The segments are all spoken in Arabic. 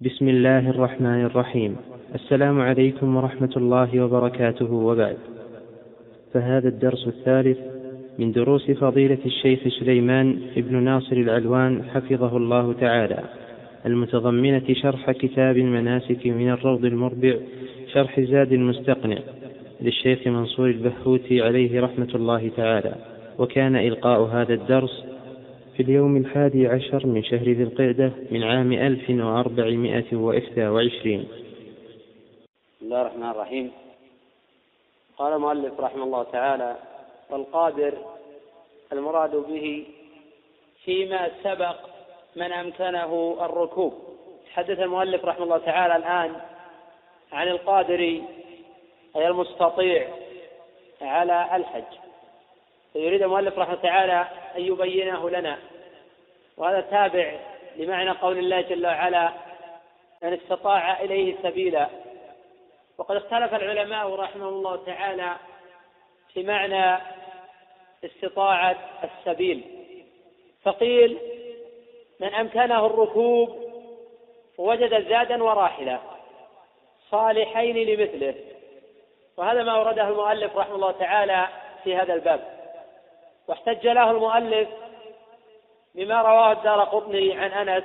بسم الله الرحمن الرحيم. السلام عليكم ورحمة الله وبركاته وبعد. فهذا الدرس الثالث من دروس فضيلة الشيخ سليمان بن ناصر العلوان حفظه الله تعالى. المتضمنة شرح كتاب المناسك من الروض المربع شرح زاد المستقنع للشيخ منصور البهوتي عليه رحمة الله تعالى. وكان إلقاء هذا الدرس في اليوم الحادي عشر من شهر ذي القعدة من عام ألف وأربعمائة وإحدى وعشرين. بسم الله الرحمن الرحيم. قال المؤلف رحمه الله تعالى والقادر المراد به فيما سبق من أمكنه الركوب. حدث المؤلف رحمه الله تعالى الآن عن القادر أي المستطيع على الحج. فيريد المؤلف رحمه تعالى أن يبينه لنا. وهذا تابع لمعنى قول الله جل وعلا من استطاع إليه سبيلا وقد اختلف العلماء رحمه الله تعالى في معنى استطاعة السبيل. فقيل من أمكنه الركوب وجد زادا وراحلة صالحين لمثله وهذا ما أورده المؤلف رحمه الله تعالى في هذا الباب. واحتج له المؤلف بما رواه الدار قطني عن أنس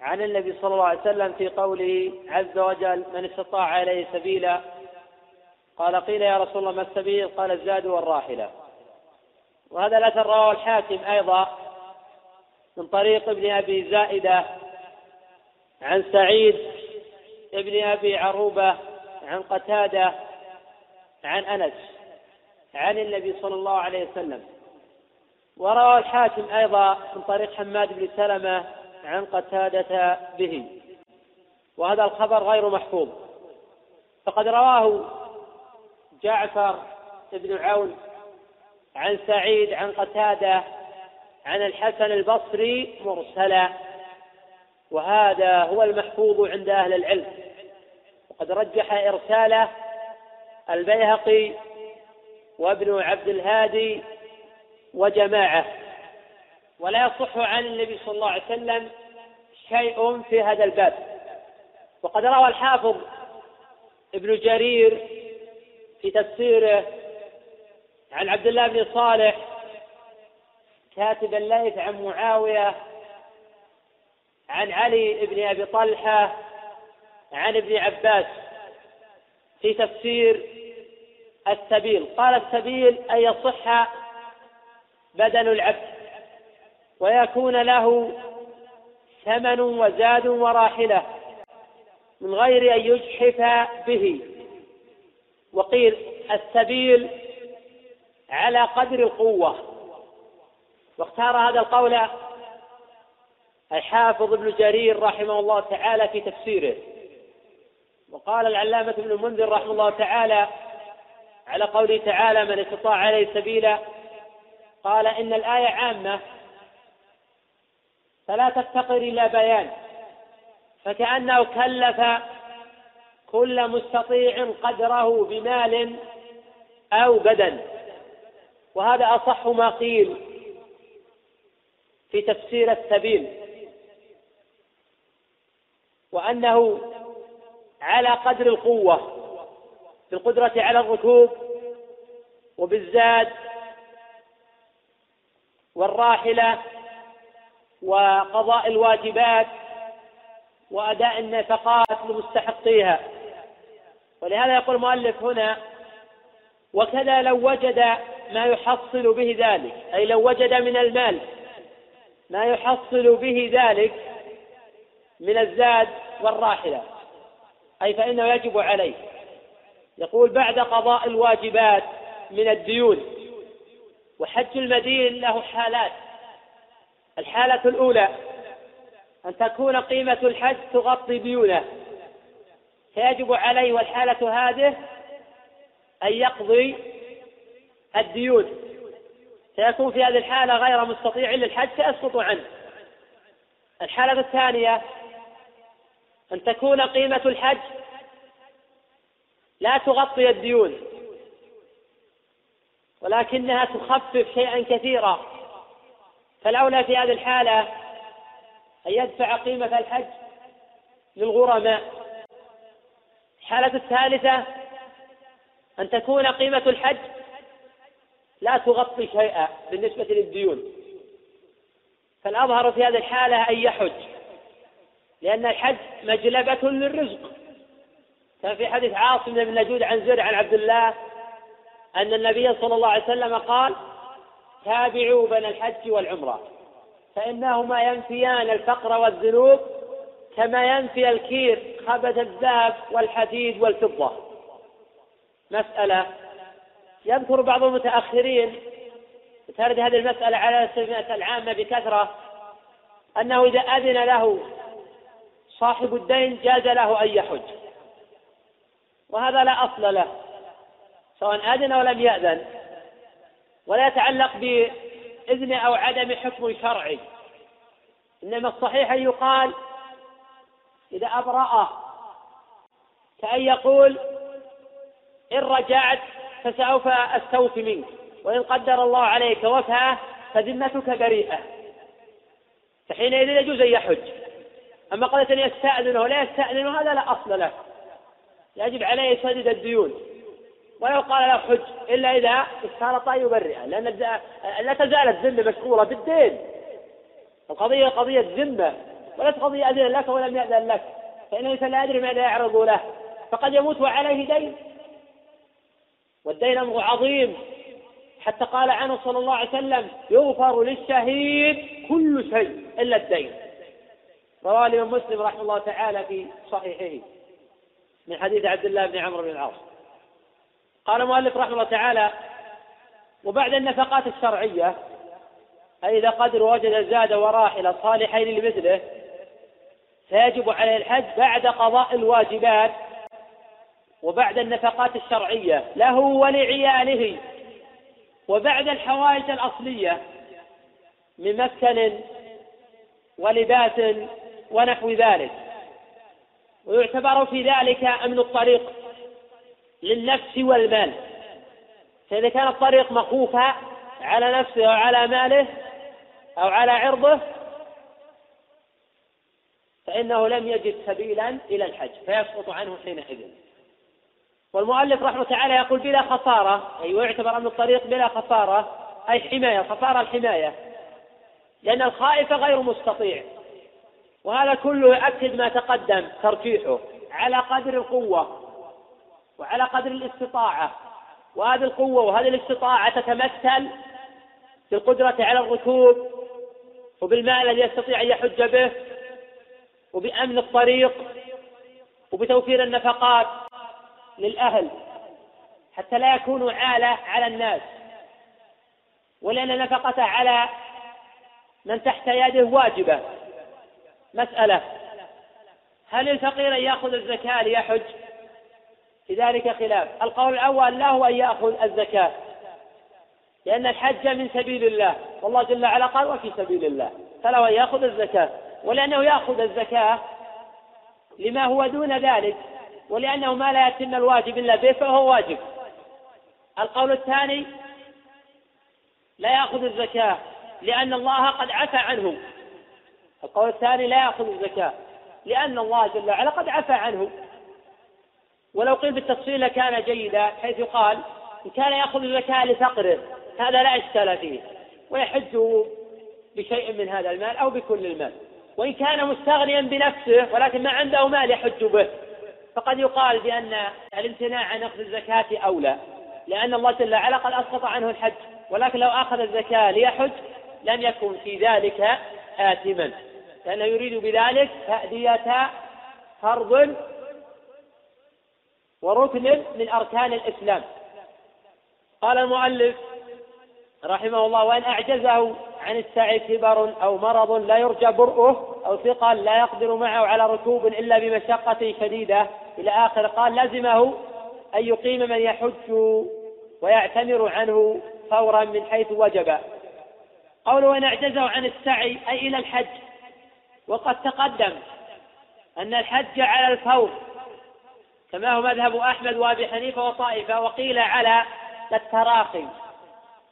عن النبي صلى الله عليه وسلم في قوله عز وجل من استطاع اليه سبيلا قال قيل يا رسول الله ما السبيل؟ قال الزاد والراحلة وهذا الأثر رواه الحاكم أيضا من طريق ابن أبي زائدة عن سعيد ابن أبي عروبة عن قتادة عن أنس. عن النبي صلى الله عليه وسلم. وروى الحاكم أيضا من طريق حماد بن سلمة عن قتادة به. وهذا الخبر غير محفوظ. فقد رواه جعفر بن عون عن سعيد عن قتادة عن الحسن البصري مرسلا. وهذا هو المحفوظ عند أهل العلم. وقد رجح إرساله البيهقي وابن عبد الهادي وجماعة. ولا يصح عن النبي صلى الله عليه وسلم شيء في هذا الباب. وقد روى الحافظ ابن جرير في تفسيره عن عبد الله بن صالح كاتب الليث عن معاوية عن علي بن أبي طلحة عن ابن عباس في تفسير السبيل. قال السبيل أن يصح بدن العبد ويكون له ثمن وزاد وراحلة من غير أن يجحف به. وقيل السبيل على قدر القوة. واختار هذا القول الحافظ ابن جرير رحمه الله تعالى في تفسيره. وقال العلامة ابن المنذر رحمه الله تعالى على قوله تعالى من استطاع عليه سبيلا قال إن الآية عامة. فلا تفتقر إلى بيان. فكأنه كلف كل مستطيع قدره بمال أو بدن. وهذا أصح ما قيل في تفسير السبيل. وأنه على قدر القوة. بالقدرة على الركوب وبالزاد والراحلة وقضاء الواجبات وأداء النفقات لمستحقيها ولهذا يقول المؤلف هنا وكذا لو وجد ما يحصل به ذلك أي لو وجد من المال ما يحصل به ذلك من الزاد والراحلة أي فإنه يجب عليه. يقول بعد قضاء الواجبات من الديون وحج المدين له حالات. الحالة الأولى أن تكون قيمة الحج تغطي ديونه. فيجب عليه والحالة هذه أن يقضي الديون. سيكون في هذه الحالة غير مستطيع للحج فيسقط عنه. الحالة الثانية أن تكون قيمة الحج لا تغطي الديون ولكنها تخفف شيئا كثيرا. فالأولى في هذه الحالة أن يدفع قيمة الحج للغرماء الحالة الثالثة أن تكون قيمة الحج لا تغطي شيئا بالنسبة للديون. فالأظهر في هذه الحالة أن يحج لأن الحج مجلبة للرزق. كان في حديث عاصم بن نجود عن زر عن عبد الله أن النبي صلى الله عليه وسلم قال تابعوا بين الحج والعمرة فإنهما ينفيان الفقر والذنوب كما ينفي الكير خبث الذهب والحديد والفضة. مسألة يذكر بعض المتأخرين ترد هذه المسألة على السنة العامة بكثرة أنه إذا أذن له صاحب الدين جاز له أن يحج. وهذا لا أصل له سواء أذن أو لم يأذن. ولا يتعلق بإذن أو عدم حكم شرعي. إنما الصحيح أن يقال إذا أبرأ كأن يقول إن رجعت فسوف أستوفي منك وإن قدر الله عليك وفاة فذمتك بريئة. فحينئذ يجوز أن يحج. أما قالت أن يستأذن ولا يستأذن هذا لا أصل له. يجب عليه يسدد الديون. ولو قال له حج إلا إذا استارط أن يبرئه لأن لا تزال الذمة مشغولة بالدين. القضية قضية ذمة وليست قضية أذن لك ولم يأذن لك. فإنه الإنسان لا يدري ماذا يعرض له. فقد يموت وعليه دين. والدين أمر عظيم. حتى قال عنه صلى الله عليه وسلم يغفر للشهيد كل شيء إلا الدين. رواه الإمام مسلم رحمه الله تعالى في صحيحه. من حديث عبد الله بن عمرو بن العاص. قال المؤلف رحمه الله تعالى وبعد النفقات الشرعية أي إذا قدر وجد زاد وراحل صالحين لمثله فيجب عليه الحج بعد قضاء الواجبات وبعد النفقات الشرعية له ولعياله. وبعد الحوائج الأصلية من مسكن ولباس ونحو ذلك. ويعتبر في ذلك أمن الطريق للنفس والمال. فإذا كان الطريق مخوفا على نفسه أو على ماله أو على عرضه فإنه لم يجد سبيلا إلى الحج فيسقط عنه حينئذ. والمؤلف رحمه تعالى يقول بلا خسارة أي ويعتبر أن الطريق بلا خسارة أي حماية خسارة الحماية لأن الخائف غير مستطيع. وهذا كله يؤكد ما تقدم ترجيحه على قدر القوة وعلى قدر الاستطاعة. وهذه القوة وهذه الاستطاعة تتمثل بالقدرة على الركوب وبالمال الذي يستطيع أن يحج به وبأمن الطريق وبتوفير النفقات للأهل حتى لا يكونوا عالة على الناس. ولأن النفقة على من تحت يده واجبة. مسألة. هل الفقير أن يأخذ الزكاة ليحج؟ في ذلك خلاف. القول الأول له أن يأخذ الزكاة لأن الحج من سبيل الله. والله جل وعلا قال وفي سبيل الله. فله أن يأخذ الزكاة. ولأنه يأخذ الزكاة لما هو دون ذلك ولأنه ما لا يتم الواجب إلا به فهو واجب. القول الثاني لا يأخذ الزكاة لأن الله قد عفى عنه. القول الثاني لا يأخذ الزكاة لأن الله جل وعلا قد عفى عنه. ولو قيل بالتفصيل لكان جيدا حيث يقال إن كان يأخذ الزكاة لفقره هذا لا إشكال فيه ويحج بشيء من هذا المال أو بكل المال. وإن كان مستغنيا بنفسه ولكن ما عنده مال يحج به. فقد يقال بأن الامتناع عن أخذ الزكاة أولى لأن الله جل وعلا قد أسقط عنه الحج. ولكن لو أخذ الزكاة ليحج لم يكن في ذلك آثما. لأنه يريد بذلك تأدية فرض وركن من أركان الإسلام. قال المؤلف رحمه الله وإن أعجزه عن السعي كبر أو مرض لا يرجى برؤه أو ثقل لا يقدر معه على ركوب إلا بمشقة شديدة. إلى آخر قال لزمه أن يقيم من يحج ويعتمر عنه فورا من حيث وجب. قوله وإن أعجزه عن السعي أي إلى الحج وقد تقدم أن الحج على الفور كما هو مذهب أحمد وأبي حنيفة وطائفة وقيل على التراخي.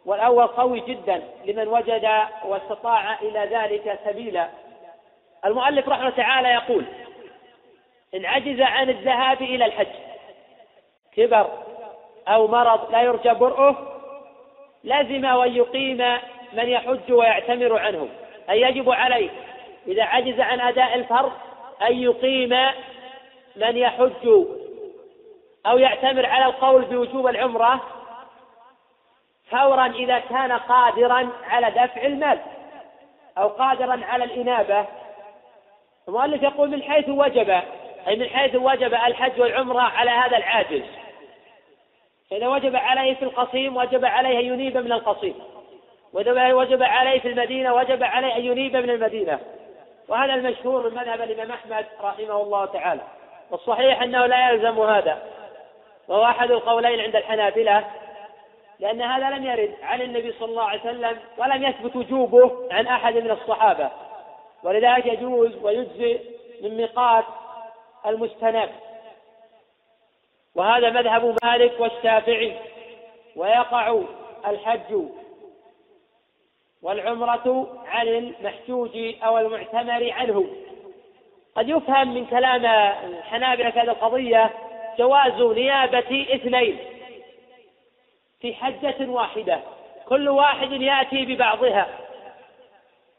والأول قوي جدا لمن وجد واستطاع إلى ذلك سبيلا. المؤلف رحمه تعالى يقول إن عجز عن الذهاب إلى الحج كبر أو مرض لا يرجى برؤه لزم وأن يقيم من يحج ويعتمر عنه أي يجب عليه. إذا عجز عن أداء الفرض أن يقيم من يحج أو يعتمر على القول بوجوب العمرة فورا إذا كان قادرا على دفع المال أو قادرا على الإنابة. المؤلف يقول من حيث وجب أي من حيث وجب الحج والعمرة على هذا العاجز. فإذا وجب عليه في القصيم وجب عليه أن ينيب من القصيم. وإذا وجب عليه في المدينة وجب عليه أن ينيب من المدينة. وهذا المشهور من مذهب الإمام أحمد رحمه الله تعالى. والصحيح أنه لا يلزم هذا. وهو أحد القولين عند الحنابلة لأن هذا لم يرد عن النبي صلى الله عليه وسلم ولم يثبت وجوبه عن أحد من الصحابة. ولذلك يجوز ويجزئ من ميقات المستناب وهذا مذهب مالك والشافعي ويقع الحج والعمرة عن المحجوج أو المعتمر عنه. قد يفهم من كلام الحنابلة في هذه القضية جواز نيابة اثنين في حجة واحدة. كل واحد يأتي ببعضها.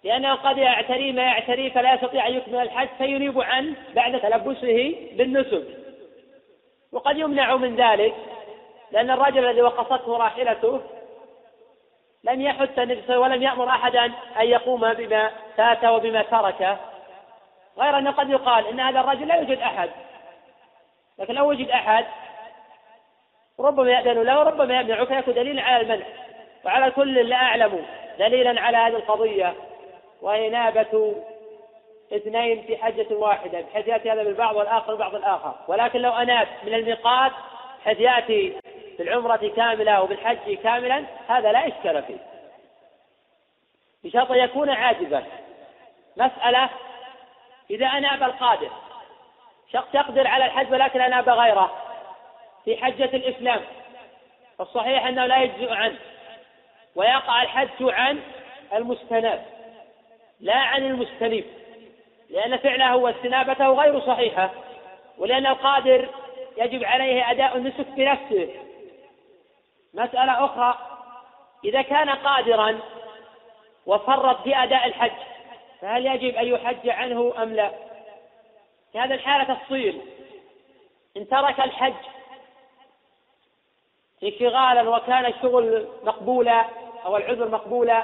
لأنه قد يعتري ما يعتري فلا يستطيع أن يكمل الحج فينيب عنه بعد تلبسه بالنسب وقد يمنع من ذلك لأن الرجل الذي وقصته راحلته لم يحث النبي ولم يأمر أحدا أن يقوم بما فات وبما ترك غير أنه قد يقال إن هذا الرجل لا يوجد أحد. لكن لو وجد أحد ربما يأذن له وربما يمنعه فيكون دليلا على المنع. وعلى كل لا أعلم دليلا على هذه القضية. وهي نابة اثنين في حجة واحدة بحيث يأتي هذا بالبعض والآخر بالبعض الآخر. ولكن لو أناب من الميقات بحيث يأتي بالعمرة كاملة وبالحج كاملا هذا لا إشكال فيه. بشرط أن يكون عاجزا. مسألة إذا أناب القادر شخص يقدر على الحج ولكن أناب غيره في حجة الإسلام فالصحيح أنه لا يجزئ عنه ويقع الحج عن المستناب لا عن المستنيب لأن فعله واستنابته غير صحيحة ولأن القادر يجب عليه أداء النسك بنفسه. مسألة أخرى إذا كان قادرا وفرط في أداء الحج فهل يجب أن يحج عنه أم لا؟ في هذا الحالة تفصيل. إن ترك الحج انشغالا وكان الشغل مقبولا أو العذر مقبولا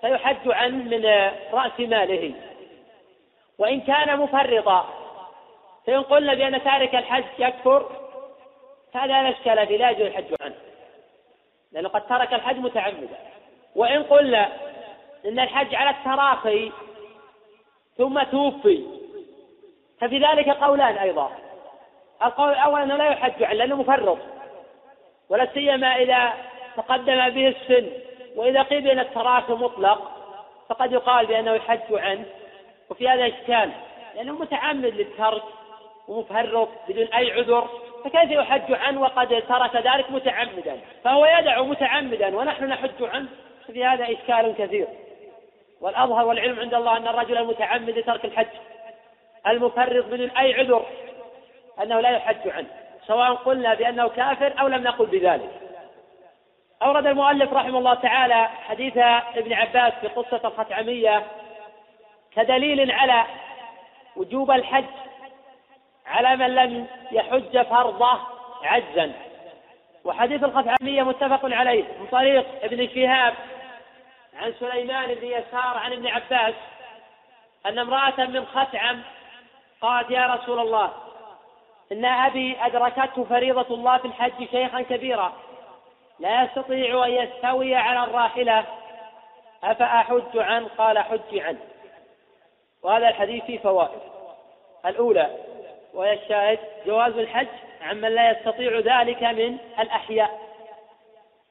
فيحج عنه من رأس ماله. وإن كان مفرطا فإن قلنا بأن تارك الحج يكفر فهذا لا إشكال فيه لا يجوز الحج عنه. لأنه قد ترك الحج متعمدا. وإن قلنا إن الحج على التراخي ثم توفي ففي ذلك قولان أيضا. القول الأول أنه لا يحج عنه لأنه مفرط. ولا سيما إذا تقدم به السن وإذا قيل بأن التراخي مطلق فقد يقال بأنه يحج عنه. وفي هذا إشكال لأنه متعمد للترك ومفرط بدون أي عذر. فكيف يحج عنه وقد ترك ذلك متعمدا؟ فهو يدع متعمدا ونحن نحج عنه. ففي هذا إشكال كثير. والأظهر والعلم عند الله أن الرجل المتعمد لترك الحج المفرط بدون أي عذر أنه لا يحج عنه سواء قلنا بأنه كافر أو لم نقل بذلك. أورد المؤلف رحمه الله تعالى حديث ابن عباس في قصة الخثعمية كدليل على وجوب الحج على من لم يحج فرضه عجزا. وحديث الخثعمية متفق عليه من طريق ابن شهاب عن سليمان بن يسار عن ابن عباس أن امرأة من خثعم قالت يا رسول الله إن أبي أدركته فريضة الله في الحج شيخا كبيرا لا يستطيع أن يستوي على الراحلة أفأحج عنه؟ قال حج عنه. وهذا الحديث فيه فوائد. الأولى وهي الشاهد جواز الحج عمن لا يستطيع ذلك من الأحياء.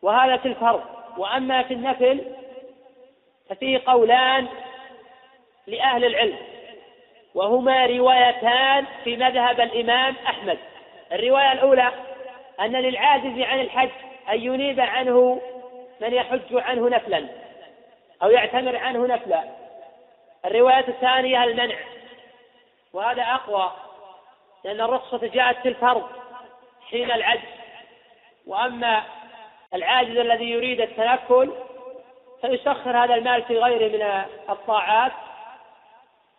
وهذا في الفرض. وأما في النفل ففيه قولان لأهل العلم وهما روايتان في مذهب الإمام أحمد. الرواية الأولى أن للعاجز عن الحج أن ينيب عنه من يحج عنه نفلا أو يعتمر عنه نفلا. الرواية الثانية المنع وهذا أقوى. لأن الرخصة جاءت في الفرض حين العجز. وأما العاجز الذي يريد التنكل فيسخر هذا المال في غيره من الطاعات.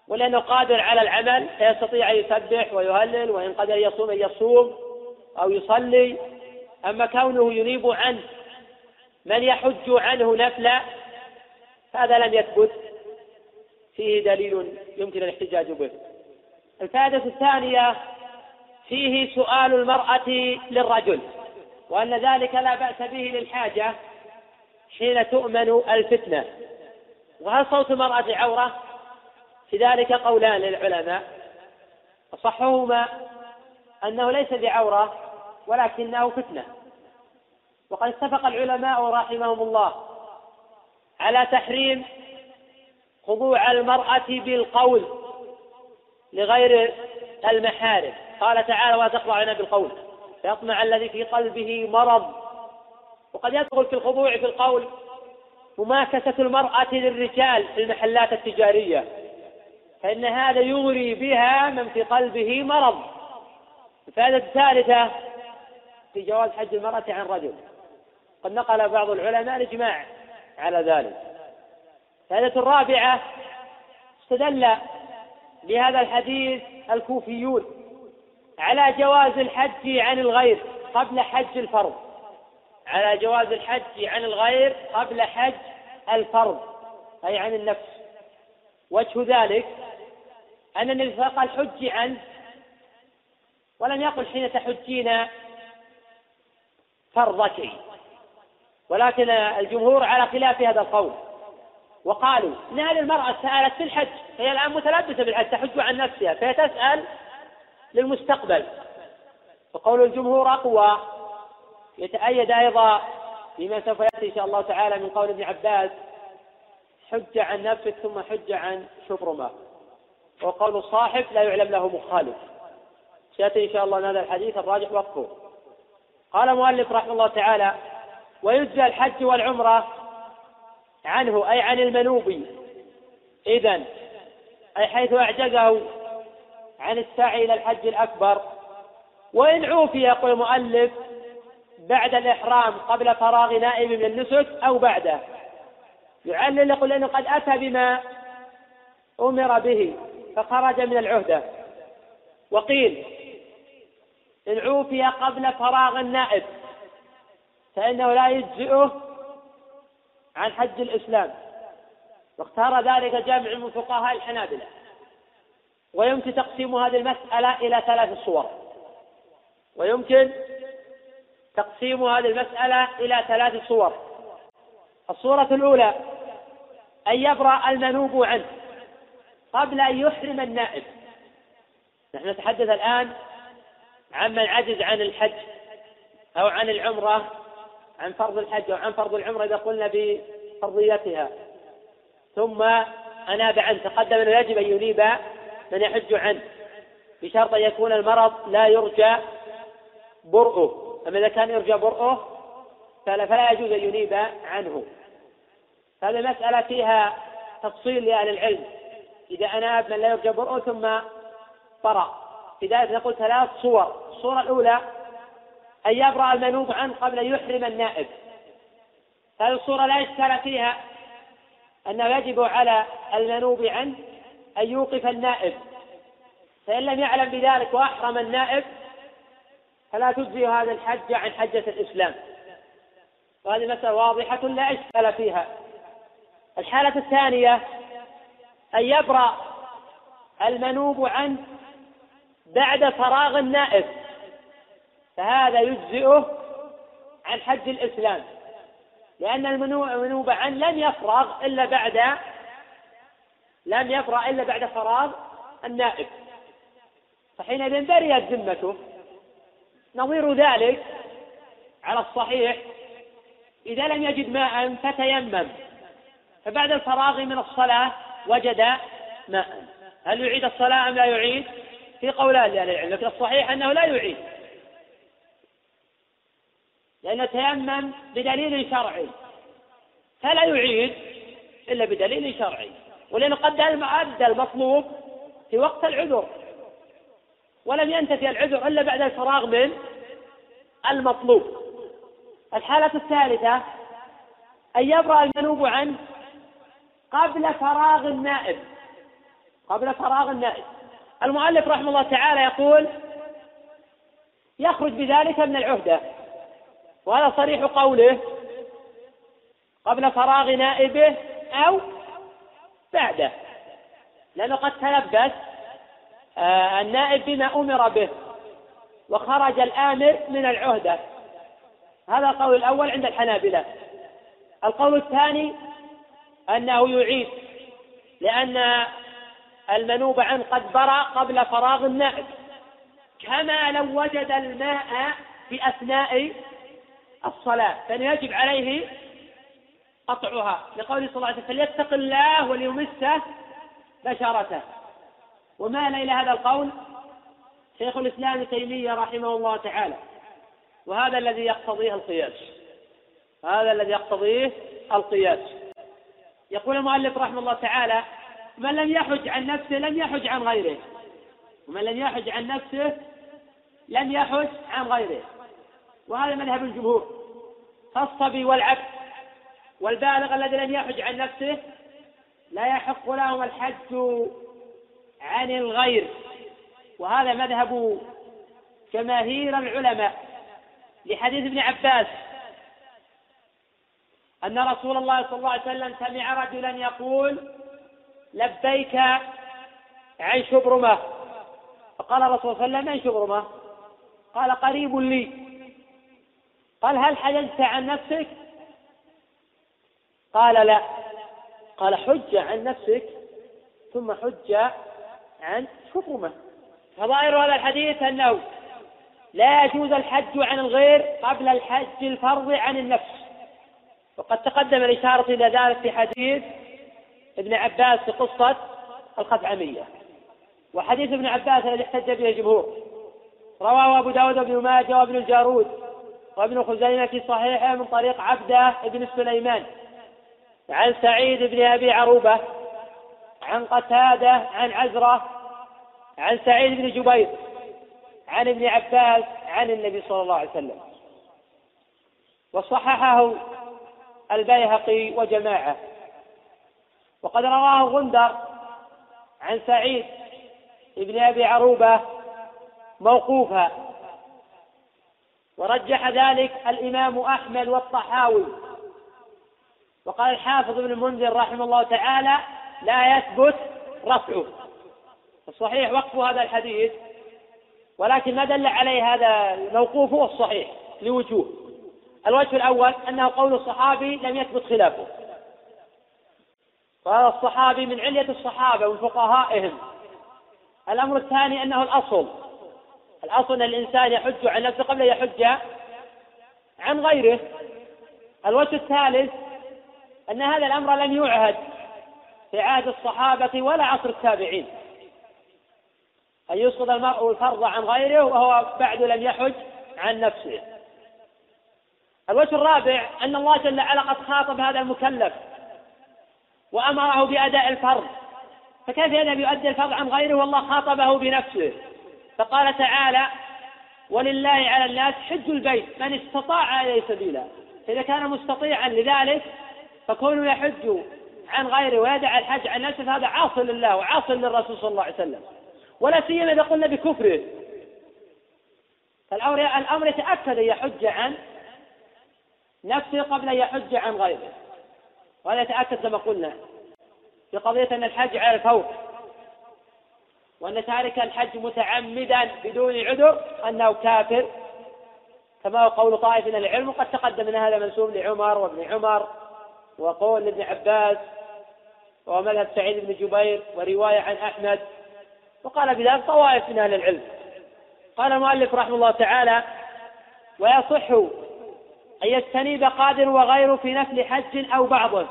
ولأنه قادر على العمل فيستطيع أن يسبح ويهلل وإن قدر يصوم أن يصوم أو يصلي. أما كونه ينيب عنه من يحج عنه نفلا هذا لم يثبت. فيه دليل يمكن الاحتجاج به. الفائدة الثانية فيه سؤال المرأة للرجل وأن ذلك لا بأس به للحاجة حين تؤمن الفتنة. وهل صوت المرأة عورة؟ في ذلك قولان للعلماء. أصحهما أنه ليس بعورة ولكنه فتنة. وقد اتفق العلماء رحمهم الله على تحريم خضوع المرأة بالقول لغير المحارم. قال تعالى ولا تخضعن بالقول. فيطمع الذي في قلبه مرض. وقد يدخل في الخضوع في القول مماكسة المرأة للرجال في المحلات التجارية. فإن هذا يغري بها من في قلبه مرض. الفائدة الثالثة في جواز حج المرأة عن رجل. قد نقل بعض العلماء الإجماع على ذلك. الفائدة الرابعة استدل بهذا الحديث الكوفيون. على جواز الحج عن الغير قبل حج الفرض. على جواز الحج عن الغير قبل حج الفرض أي عن النفس. وجه ذلك أن النبي قال حج عنه ولم يقل حين تحجين فرضك ولكن الجمهور على خلاف هذا القول. وقالوا إن هذه المرأة سألت في الحج هي الآن متلبسة بالحج تحج عن نفسها فهي تسأل للمستقبل. وقول الجمهور أقوى. يتأيد أيضا بما سوف يأتي إن شاء الله تعالى من قول ابن عباس حج عن نفسك ثم حج عن شبرمه وقول الصاحب لا يعلم له مخالف. سيأتي إن شاء الله هذا الحديث الراجح وقفه. قال المؤلف رحمه الله تعالى ويجزى الحج والعمرة عنه أي عن المنوب. إذا أي حيث أعجزه عن السعي إلى الحج الأكبر. وإن عوفي يقول المؤلف بعد الإحرام قبل فراغ نائب من النسك أو بعده. يعلل يقول إنه قد أتى بما أمر به فخرج من العهدة. وقيل إن عوفي قبل فراغ النائب فإنه لا يجزئه عن حج الإسلام. واختار ذلك جامع من فقهاء الحنابلة. ويمكن تقسيم هذه المسألة إلى ثلاث صور. ويمكن تقسيم هذه المسألة إلى ثلاث صور. الصورة الأولى أن يبرأ المنوب عنه قبل أن يحرم النائب. نحن نتحدث الآن عمن عجز عن الحج أو عن العمرة عن فرض الحج أو عن فرض العمرة إذا قلنا بفرضيتها. ثم أناب عنه تقدم أنه يجب أن ينيب من يحج عنه. بشرط أن يكون المرض لا يرجى برؤه. أما إذا كان يرجى برؤه فلا, يجوز أن ينيب عنه. هذه المسألة فيها تفصيل لأهل العلم. إذا أناب من لا يرجى برؤه ثم برأ في ذلك نقول ثلاث صور. الصورة الأولى أن يبرأ المنوب عنه قبل أن يحرم النائب. هذه الصورة لا إشكال فيها أنه يجب على المنوب عنه أن يوقف النائب. فإن لم يعلم بذلك وأحرم النائب فلا تجزي هذا الحج عن حجة الإسلام. وهذه مسألة واضحة لا إشكال فيها. الحالة الثانية أن يبرأ المنوب عنه بعد فراغ النائب. فهذا يجزئه عن حج الإسلام. لأن المنوب عنه لم يفرغ إلا بعد لم يفرغ إلا بعد فراغ النائب. فحينئذ برئت ذمته. نظير ذلك على الصحيح. إذا لم يجد ماء فتيمم. فبعد الفراغ من الصلاة وجد ماء. هل يعيد الصلاة أم لا يعيد؟ في قولان لأهل العلم لكن الصحيح أنه لا يعيد. لأنه تيمم بدليل شرعي. فلا يعيد إلا بدليل شرعي. قد أدى المطلوب في وقت العذر. ولم ينتفي العذر إلا بعد الفراغ من المطلوب. الحالة الثالثة أن يبرأ المنوب عنه قبل فراغ النائب. قبل فراغ النائب. المؤلف رحمه الله تعالى يقول يخرج بذلك من العهدة وهذا صريح قوله قبل فراغ نائبه أو بعده. لأنه قد تلبس آه، النائب بما أمر به وخرج الآمر من العهدة. هذا القول الأول عند الحنابلة. القول الثاني أنه يعيد لأن المنوب عنه قد برأ قبل فراغ النائب. كما لو وجد الماء في أثناء الصلاة فإنه يجب عليه قطعها لقوله صلى الله عليه وسلم فليتق الله وليمسه بشرته. ومال إلى هذا القول شيخ الإسلام ابن تيمية رحمه الله تعالى. وهذا الذي يقتضيه القياس. هذا الذي يقتضيه القياس. يقول المؤلف رحمه الله تعالى من لم يحج عن نفسه لم يحج عن غيره. ومن لم يحج عن نفسه لم يحج عن غيره. وهذا مذهب الجمهور. فالصبي والعبد والبالغ الذي لم يحج عن نفسه لا يحق لهم الحج عن الغير. وهذا مذهب جماهير العلماء لحديث ابن عباس أن رسول الله صلى الله عليه وسلم سمع رجلا يقول لبيك عن شبرمة فقال الرسول صلى الله عليه وسلم من شبرمة قال قريب لي. قال هل حججت عن نفسك؟ قال لا. قال حج عن نفسك ثم حج عن شبرمة فظاهر هذا الحديث أنه لا يجوز الحج عن الغير قبل الحج الفرض عن النفس. وقد تقدم الإشارة إلى ذلك في حديث ابن عباس في قصة الخثعمية وحديث ابن عباس الذي احتج به الجمهور. رواه أبو داود بن ماجه وابن الجارود وابن خزيمة في صحيحه من طريق عبده بن سليمان. عن سعيد بن أبي عروبة عن قتادة عن عزرة عن سعيد بن جبير عن ابن عباس عن النبي صلى الله عليه وسلم. وصححه البيهقي وجماعة. وقد رواه غندر عن سعيد بن أبي عروبة موقوفا. ورجح ذلك الإمام أحمد والطحاوي. وقال الحافظ ابن المنذر رحمه الله تعالى لا يثبت رفعه. الصحيح وقف هذا الحديث ولكن ما دل عليه هذا الموقوف هو الصحيح لوجوه. الوجه الأول أنه قول الصحابي لم يثبت خلافه. وهذا الصحابي من علية الصحابة ومن فقهائهم. الأمر الثاني أنه الأصل. الأصل أن الإنسان يحج عن نفسه قبل أن يحج عن غيره. الوجه الثالث أن هذا الأمر لم يعهد في عهد الصحابة ولا عصر التابعين. أن يسقط المرء الفرض عن غيره وهو بعد لم يحج عن نفسه. الوجه الرابع أن الله جل وعلا قد خاطب هذا المكلف وأمره بأداء الفرض. فكيف يذهب يؤدي الفرض عن غيره والله خاطبه بنفسه؟ فقال تعالى ولله على الناس حج البيت من استطاع إليه سبيلا. فإذا كان مستطيعا لذلك فكونه يحج عن غيره ويدع الحج عن نفسه فهذا عاص لله وعاص للرسول صلى الله عليه وسلم. ولا سيما إذا قلنا بكفره. فالأمر الأمر يتأكد أن يحج عن نفسه قبل أن يحج عن غيره. وهذا يتأكد كما قلنا في قضية أن الحج على الفور. وأن تارك الحج متعمدا بدون عذر أنه كافر. كما هو قول طائف من العلم وقد تقدم أن هذا منسوب لعمر وابن عمر. وقول لابن عباس ومذهب سعيد بن جبير ورواية عن أحمد وقال بذلك طوائف من أهل العلم. قال المؤلف رحمه الله تعالى ويصح أن يستنيب قادر وغيره في نفل حج أو بعضه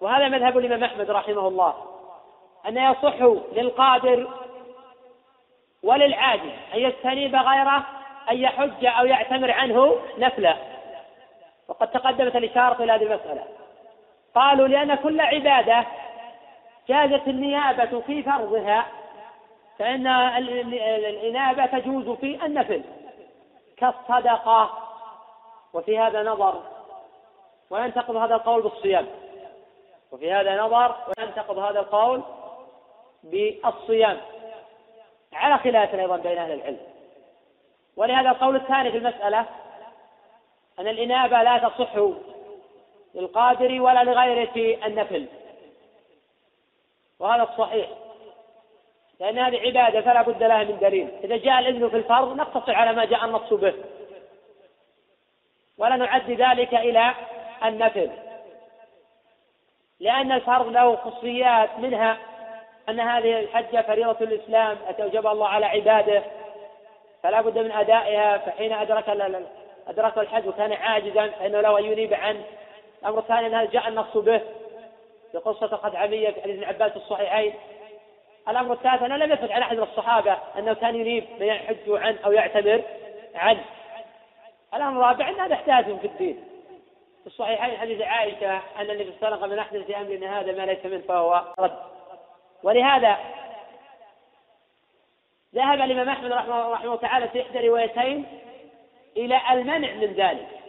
وهذا مذهب الإمام أحمد رحمه الله أن يصح للقادر وللعاجز أن يستنيب غيره أن يحج أو يعتمر عنه نفله. وقد تقدمت الإشارة إلى هذه المسألة. قالوا لأن كل عبادة جازت النيابة في فرضها فإن الإنابة تجوز في النفل كالصدقة. وفي هذا نظر وينتقض هذا القول بالصيام. وفي هذا نظر وينتقض هذا القول بالصيام. على خلاف أيضا بين أهل العلم. ولهذا القول الثاني في المسألة أن الإنابة لا تصح للقادر ولا لغيره في النفل. وهذا الصحيح لأن هذه عبادة فلا بد لها من دليل. إذا جاء الإذن في الفرض نقتصر على ما جاء النص به. ولا نعد ذلك إلى النفل. لأن الفرض له خصوصيات منها أن هذه الحجة فريضة الإسلام أتوجب الله على عباده. فلا بد من أدائها فحين أدرك أدرك الحج وكان عاجزا فإنه له أن ينيب عنه. الأمر الثاني أن هذا جاء النص به في قصة الخدعمية في حديث ابن عباس الصحيحين. الأمر الثالث أنه لم يثبت على أحد من الصحابة أنه كان ينيب من يحج عنه أو يعتمر عنه الأمر الرابع أن هذا احداث في الدين. في الصحيحين حديث عائشة أن النبي صلى الله من أحدث في أمرنا هذا ما ليس منه فهو رد. ولهذا ذهب الإمام أحمد رحمه, رحمه تعالى في إحدى روايتين إلى المنع من ذلك.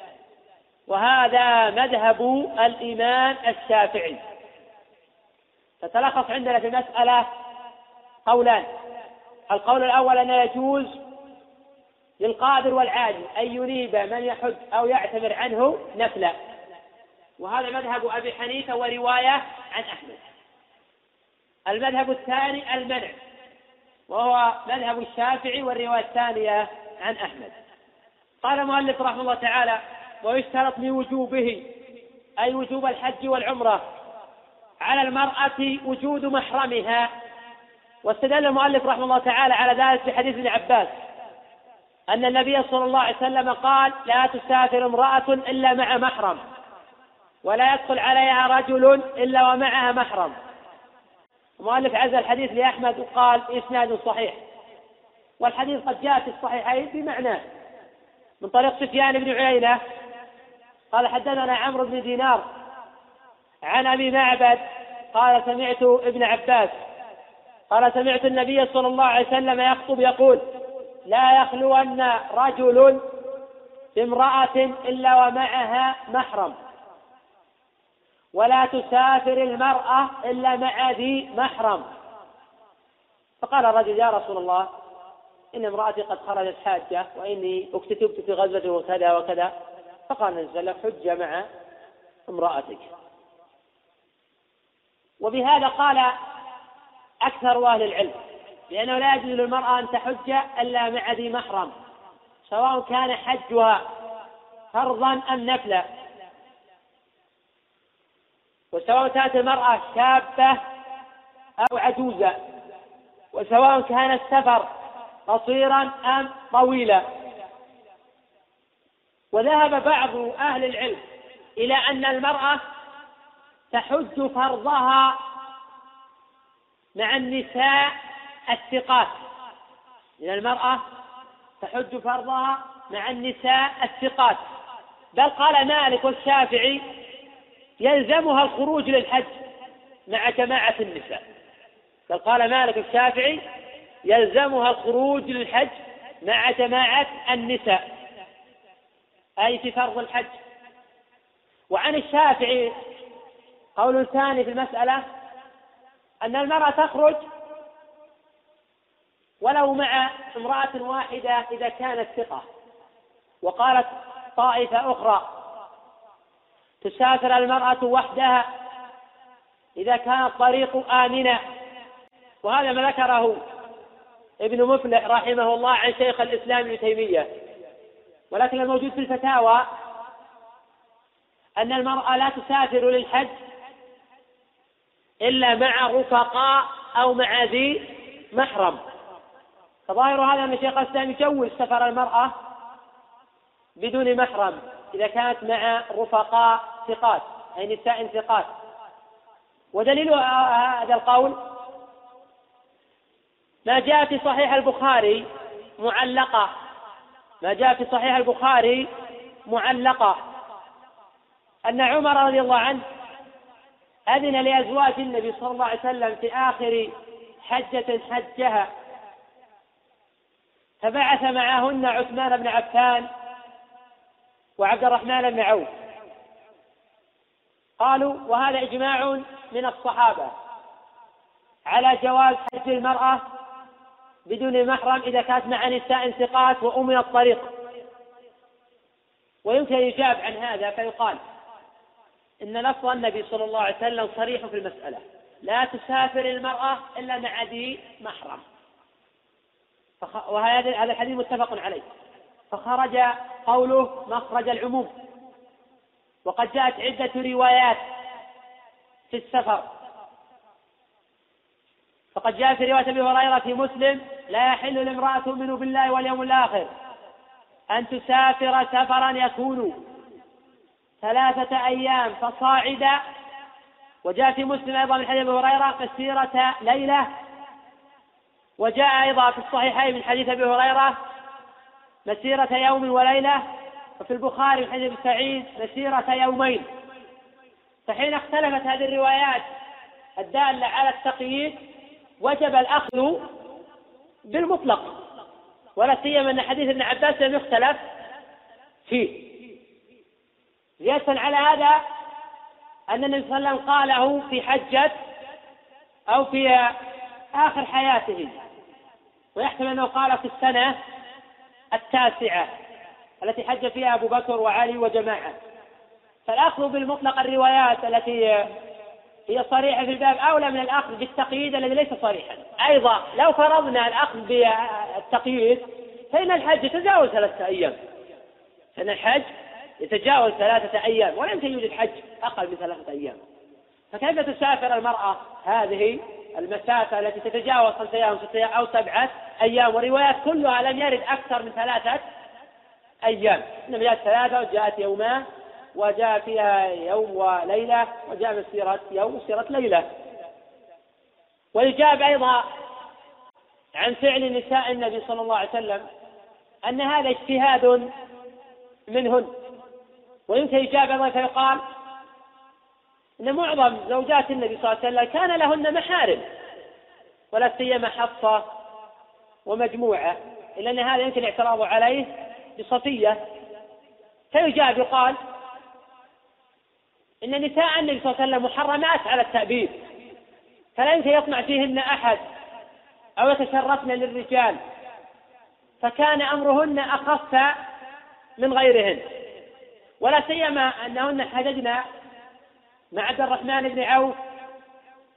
وهذا مذهب الإمام الشافعي. فتلخص عندنا في المسألة قولان. القول الأول أنه يجوز للقادر والعاجز أن ينيب من يحج أو يعتمر عنه نفلا. وهذا مذهب أبي حنيفة ورواية عن أحمد. المذهب الثاني المنع وهو مذهب الشافعي والرواية الثانية عن أحمد. قال المؤلف رحمه الله تعالى ويشترط لوجوبه أي وجوب الحج والعمرة على المرأة وجود محرمها. واستدل المؤلف رحمه الله تعالى على ذلك في حديث ابن عباس أن النبي صلى الله عليه وسلم قال لا تسافر امرأة إلا مع محرم ولا يدخل عليها رجل إلا ومعها محرم. المؤلف عز الحديث لأحمد وقال إسناد صحيح. والحديث قد جاء في الصحيحين بمعناه من طريق سفيان بن عيينة قال حدثنا عمرو بن دينار عن أبي معبد قال سمعت ابن عباس قال سمعت النبي صلى الله عليه وسلم يخطب يقول لا يخلون رجل بامرأة إلا ومعها محرم ولا تسافر المرأة إلا مع ذي محرم فقال الرجل يا رسول الله إن امرأتي قد خرجت حاجة وإني اكتتبت في غزوة وكذا وكذا فقال وسلم حج مع امرأتك. وبهذا قال أكثر أهل العلم لأنه لا يجوز للمرأة أن تحج إلا مع ذي محرم سواء كان حجها فرضا أم نفلا. وسواء كانت المرأة شابة أو عجوزة وسواء كان السفر قصيرا أم طويلا. وذهب بعض أهل العلم إلى أن المرأة تحج فرضها مع النساء الثقات. إن المرأة تحج فرضها مع النساء الثقات. بل قال مالك والشافعي يلزمها الخروج للحج مع جماعة النساء. بل قال مالك الشافعي يلزمها الخروج للحج مع جماعة النساء. أي في فرض الحج. وعن الشافعي قول ثاني في المسألة أن المرأة تخرج ولو مع امرأة واحدة إذا كانت ثقة. وقالت طائفة أخرى تسافر المرأة وحدها إذا كان الطريق آمنا. وهذا ما ذكره ابن مفلح رحمه الله عن شيخ الإسلام ابن تيمية. ولكن الموجود في الفتاوى أن المرأة لا تسافر للحج إلا مع رفقاء أو مع ذي محرم. فظاهر هذا أن شيخ الإسلام يجوز سفر المرأة بدون محرم إذا كانت مع رفقاء ثقات أي نساء ثقات. ودليل هذا القول ما جاء في صحيح البخاري معلقة ما جاء في صحيح البخاري معلقة أن عمر رضي الله عنه أذن لأزواج النبي صلى الله عليه وسلم في آخر حجة حجها. فبعث معهن عثمان بن عفان وعبد الرحمن بن عوف. قالوا وهذا إجماع من الصحابة على جواز حج المرأة بدون محرم إذا كانت مع نساء ثقات وأمن الطريق. ويمكن يجاب عن هذا فيقال إن لفظ النبي صلى الله عليه وسلم صريح في المسألة. لا تسافر المرأة إلا مع ذي محرم. وهذا هذا الحديث متفق عليه. فخرج قوله مخرج العموم. وقد جاءت عدة روايات في السفر. فقد جاء في رواية أبي هريرة في مسلم لا يحل لامرأة تؤمن بالله واليوم الآخر أن تسافر سفرا يكون ثلاثة أيام فصاعدا وجاء في مسلم أيضا من حديث أبي هريرة مسيرة ليلة. وجاء أيضا في الصحيحين من حديث أبي هريرة مسيرة يوم وليلة. وفي البخاري من حديث سعيد مسيرة يومين. فحين اختلفت هذه الروايات الدالة على التقييد وجب الأخذ بالمطلق ولا سيما أن حديث ابن عباس لم يختلف فيه. زيادة على هذا أن النبي صلى الله عليه وسلم قاله في حجة أو في آخر حياته. ويحتمل أنه قال في السنة التاسعة التي حج فيها أبو بكر وعلي وجماعة. فالأخذ بالمطلق الروايات التي هي صريحة في الباب أولى من الأخذ بالتقييد الذي ليس صريحا. أيضا لو فرضنا الأخذ بالتقييد فإن الحج يتجاوز ثلاثة أيام. فإن الحج يتجاوز ثلاثة أيام يمكن يوجد حج أقل من ثلاثة أيام. فكيف تسافر المرأة هذه المسافة التي تتجاوز خمسة أيام ستة أيام أو سبعة أيام؟ وروايات كلها لم يرد أكثر من ثلاثة أيام. إنما جاءت ثلاثة وجاءت يومان. وجاء فيها يوم وليلة وجاء مسيرة يوم وسيرة ليلة. ويجاب أيضا عن فعل نساء النبي صلى الله عليه وسلم أن هذا اجتهاد منهن. ويمكن يجاب أيضا فيقال أن معظم زوجات النبي صلى الله عليه وسلم كان لهن محارم ولا سيما حفصة ومجموعة إلا أن هذا يمكن الاعتراض عليه بصفية. فيجاب يقال إن نساء النبي صلى الله عليه وسلم محرمات على التأبيد. فلا يمكن يطمع فيهن أحد أو يتشرفن للرجال. فكان أمرهن أخف من غيرهن. ولا سيما أنهن حججن مع عبد الرحمن بن عوف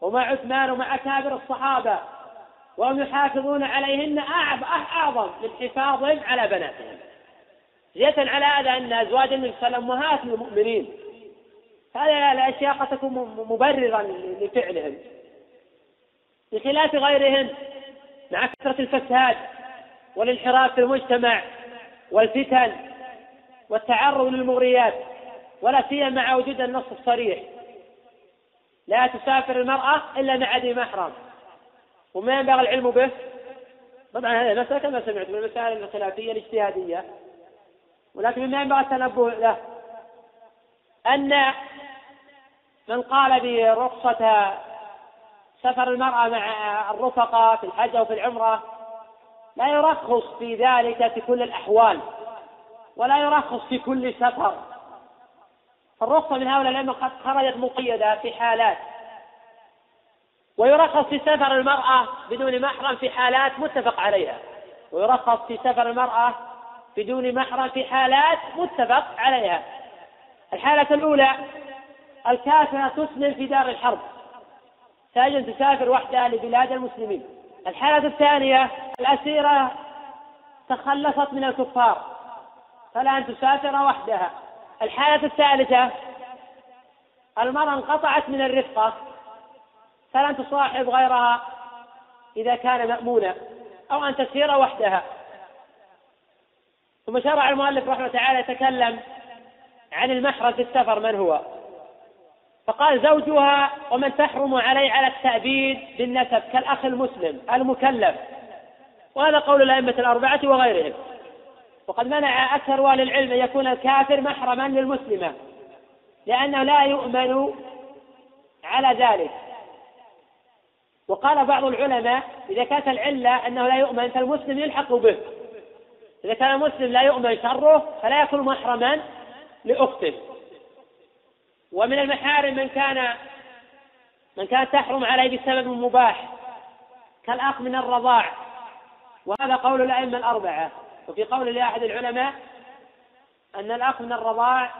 ومع عثمان ومع أكابر الصحابة وهم يحافظون عليهن أعظم من حفاظهم على بناتهم زيادة على هذا أن أزواج النبي صلى الله عليه وسلم أمهات للمؤمنين. هذه الأشياء قد تكون مبررا لفعلهم. بخلاف غيرهم مع كثرة الفساد والانحراف في المجتمع والفتن والتعرض للمغريات ولا سيما مع وجود النص الصريح. لا تسافر المرأة إلا مع ذي محرم. وما ينبغي العلم به. طبعا هذه مسألة كما سمعت من المسائل الخلافية الاجتهادية. ولكن مما ينبغي التنبه له أن من قال برخصة سفر المرأة مع الرفقة في الحج أو في العمرة لا يرخص في ذلك في كل الأحوال ولا يرخص في كل سفر. فالرخصة من هؤلاء الأئمة قد خرجت مقيدة في حالات. ويرخص في سفر المرأة بدون محرم في حالات متفق عليها. ويرخص في سفر المرأة بدون محرم في حالات متفق عليها. الحالة الأولى الكافرة تسلم في دار الحرب. تجد تسافر وحدها لبلاد المسلمين. الحالة الثانية الأسيرة تخلصت من الكفار. فلا أن تسافر وحدها. الحالة الثالثة المرأة انقطعت من الرفقة فلن تصاحب غيرها إذا كان مأمونا أو أن تسير وحدها. ثم شرع المؤلف رحمه تعالى يتكلم عن المحرم في السفر من هو؟ فقال زوجها ومن تحرم عليه على التأبيد بالنسب كالأخ المسلم المكلف. وهذا قول الأئمة الأربعة وغيرهم. وقد منع أكثر أهل العلم أن يكون الكافر محرما للمسلمة لأنه لا يؤمن على ذلك. وقال بعض العلماء إذا كانت العلة أنه لا يؤمن فالمسلم يلحق به. إذا كان مسلم لا يؤمن شره فلا يكون محرما لأخته. ومن المحارم من كان من كانت تحرم عليه بسبب مباح كالأخ من الرضاع. وهذا قول الأئمة الأربعة. وفي قول لأحد العلماء أن الأخ من الرضاع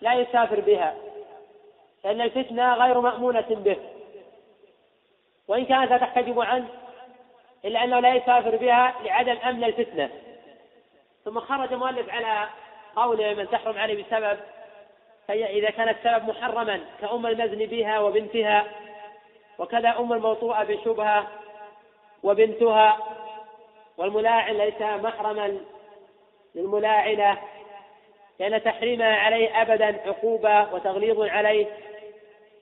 لا يسافر بها لأن الفتنة غير مأمونة به. وإن كانت لا تحتجب عنه إلا أنه لا يسافر بها لعدم أمن الفتنة. ثم خرج مؤلف على قوله من تحرم عليه بسبب فهي إذا كان السبب محرما كأم المزن بها وبنتها وكذا أم الموطوءة بشبهة وبنتها والملاعن ليس محرما للملاعنة لأن تحريمها عليه أبدا عقوبة وتغليظ عليه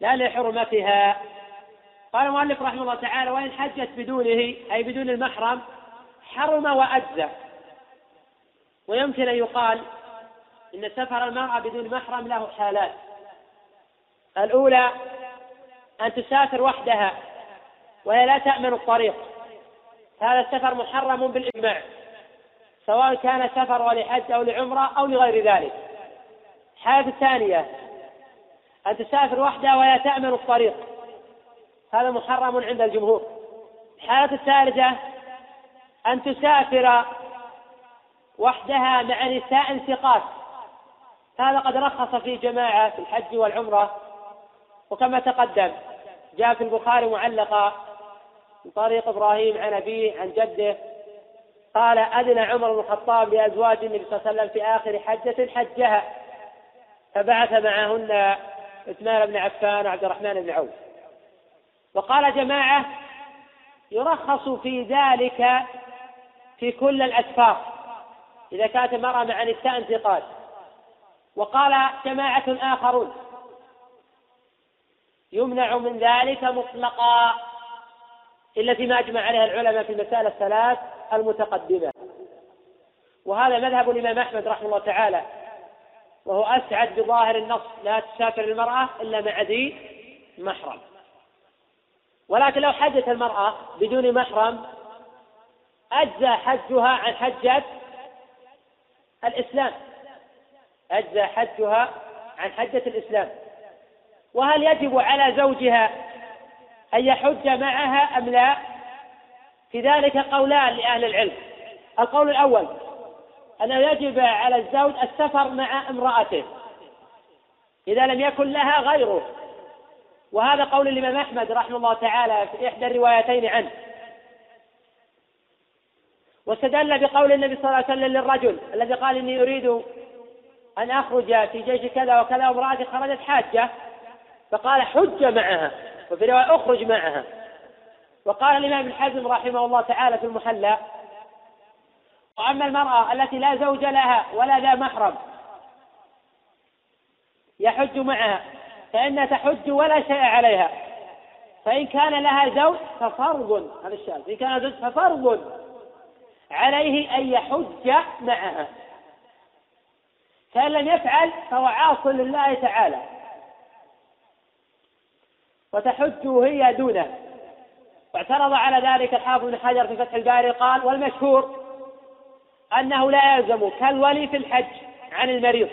لا لحرمتها. قال المؤلف رحمه الله تعالى وإن حجت بدونه أي بدون المحرم حرم وأجزى. ويمكن أن يقال إن سفر المرأة بدون محرم له حالات. الأولى أن تسافر وحدها وهي لا تأمن الطريق. هذا السفر محرم بالإجماع سواء كان سفر لحج أو لعمرة أو لغير ذلك. الحالة الثانية أن تسافر وحدها وهي تأمن الطريق. هذا محرم عند الجمهور. الحالة الثالثة أن تسافر وحدها مع نساء ثقات. هذا قد رخص في جماعة في الحج والعمرة. وكما تقدم جاء في البخاري معلقا من طريق إبراهيم عن أبيه عن جده قال أذن عمر بن الخطاب لأزواج النبي صلى الله عليه وسلم في آخر حجة حجها فبعث معهن عثمان بن عفان وعبد الرحمن بن عوف. وقال جماعة يرخص في ذلك في كل الأسفار إذا كانت المرأة مع نساء انتقاد وقال جماعة آخرون يمنع من ذلك مطلقا إلا فيما أجمع عليها العلماء في المسائل الثلاث المتقدمة. وهذا مذهب الإمام أحمد رحمه الله تعالى وهو أسعد بظاهر النص لا تسافر المرأة إلا مع ذي محرم. ولكن لو حجت المرأة بدون محرم أجزى حجها عن حجة الإسلام. أجزى حجها عن حجة الإسلام. وهل يجب على زوجها أن يحج معها أم لا؟ في ذلك قولان لأهل العلم. القول الأول أنه يجب على الزوج السفر مع امرأته. إذا لم يكن لها غيره. وهذا قول الإمام أحمد رحمه الله تعالى في إحدى الروايتين عنه. واستدل بقول النبي صلى الله عليه وسلم للرجل الذي قال إني أريد أن أخرج في جيش كذا وكذا وامرأتي خرجت حاجة فقال حج معها وفي رواية أخرج معها. وقال الإمام ابن حزم رحمه الله تعالى في المحلى وأما المرأة التي لا زوج لها ولا ذا محرم يحج معها فإنها تحج ولا شيء عليها. فإن كان لها زوج ففرض هذا الشاذ إن كان زوج ففرض عليه أن يحج معها. فإن لم يفعل فهو عاص لله تعالى. وتحج هي دونه. واعترض على ذلك الحافظ بن حجر في فتح الباري قال والمشهور أنه لا يلزم كالولي في الحج عن المريض.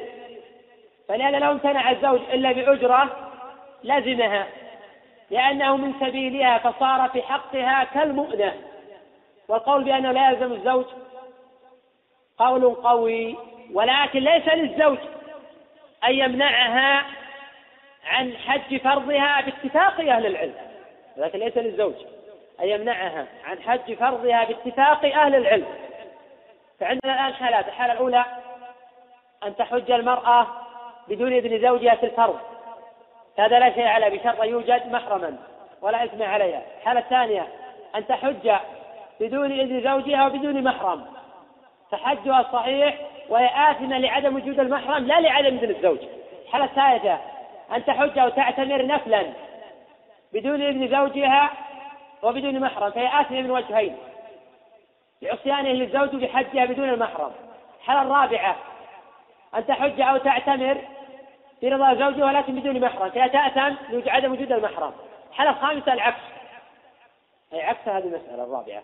فلهذا لو امتنع الزوج إلا بأجرة لزمها لأنه من سبيلها فصار في حقها كالمؤنة. والقول بأنه لا يلزم الزوج قول قوي. ولكن ليس للزوج أن يمنعها عن حج فرضها باتفاق أهل العلم. ولكن ليس للزوج أن يمنعها عن حج فرضها باتفاق أهل العلم. فعندنا الآن حالات. الحالة الأولى أن تحج المرأة بدون إذن زوجها في الفرض. هذا لا شيء عليه بشرط يوجد محرما ولا إثم عليها. الحالة الثانية أن تحج بدون إذن زوجها وبدون محرم. فحجها صحيح وهي آثمة لعدم وجود المحرم لا لعدم إذن الزوج. الحالة الثالثة أن تحج أو تعتمر نفلا بدون إذن زوجها وبدون محرم فهي آثمة من وجهين. لعصيانه للزوج بحجها بدون المحرم. الحالة الرابعة أن تحج أو تعتمر برضا زوجها ولكن بدون محرم فهي تأثم لعدم وجود المحرم. الحالة الخامسة العكس. أي عكس هذه المسألة الرابعة.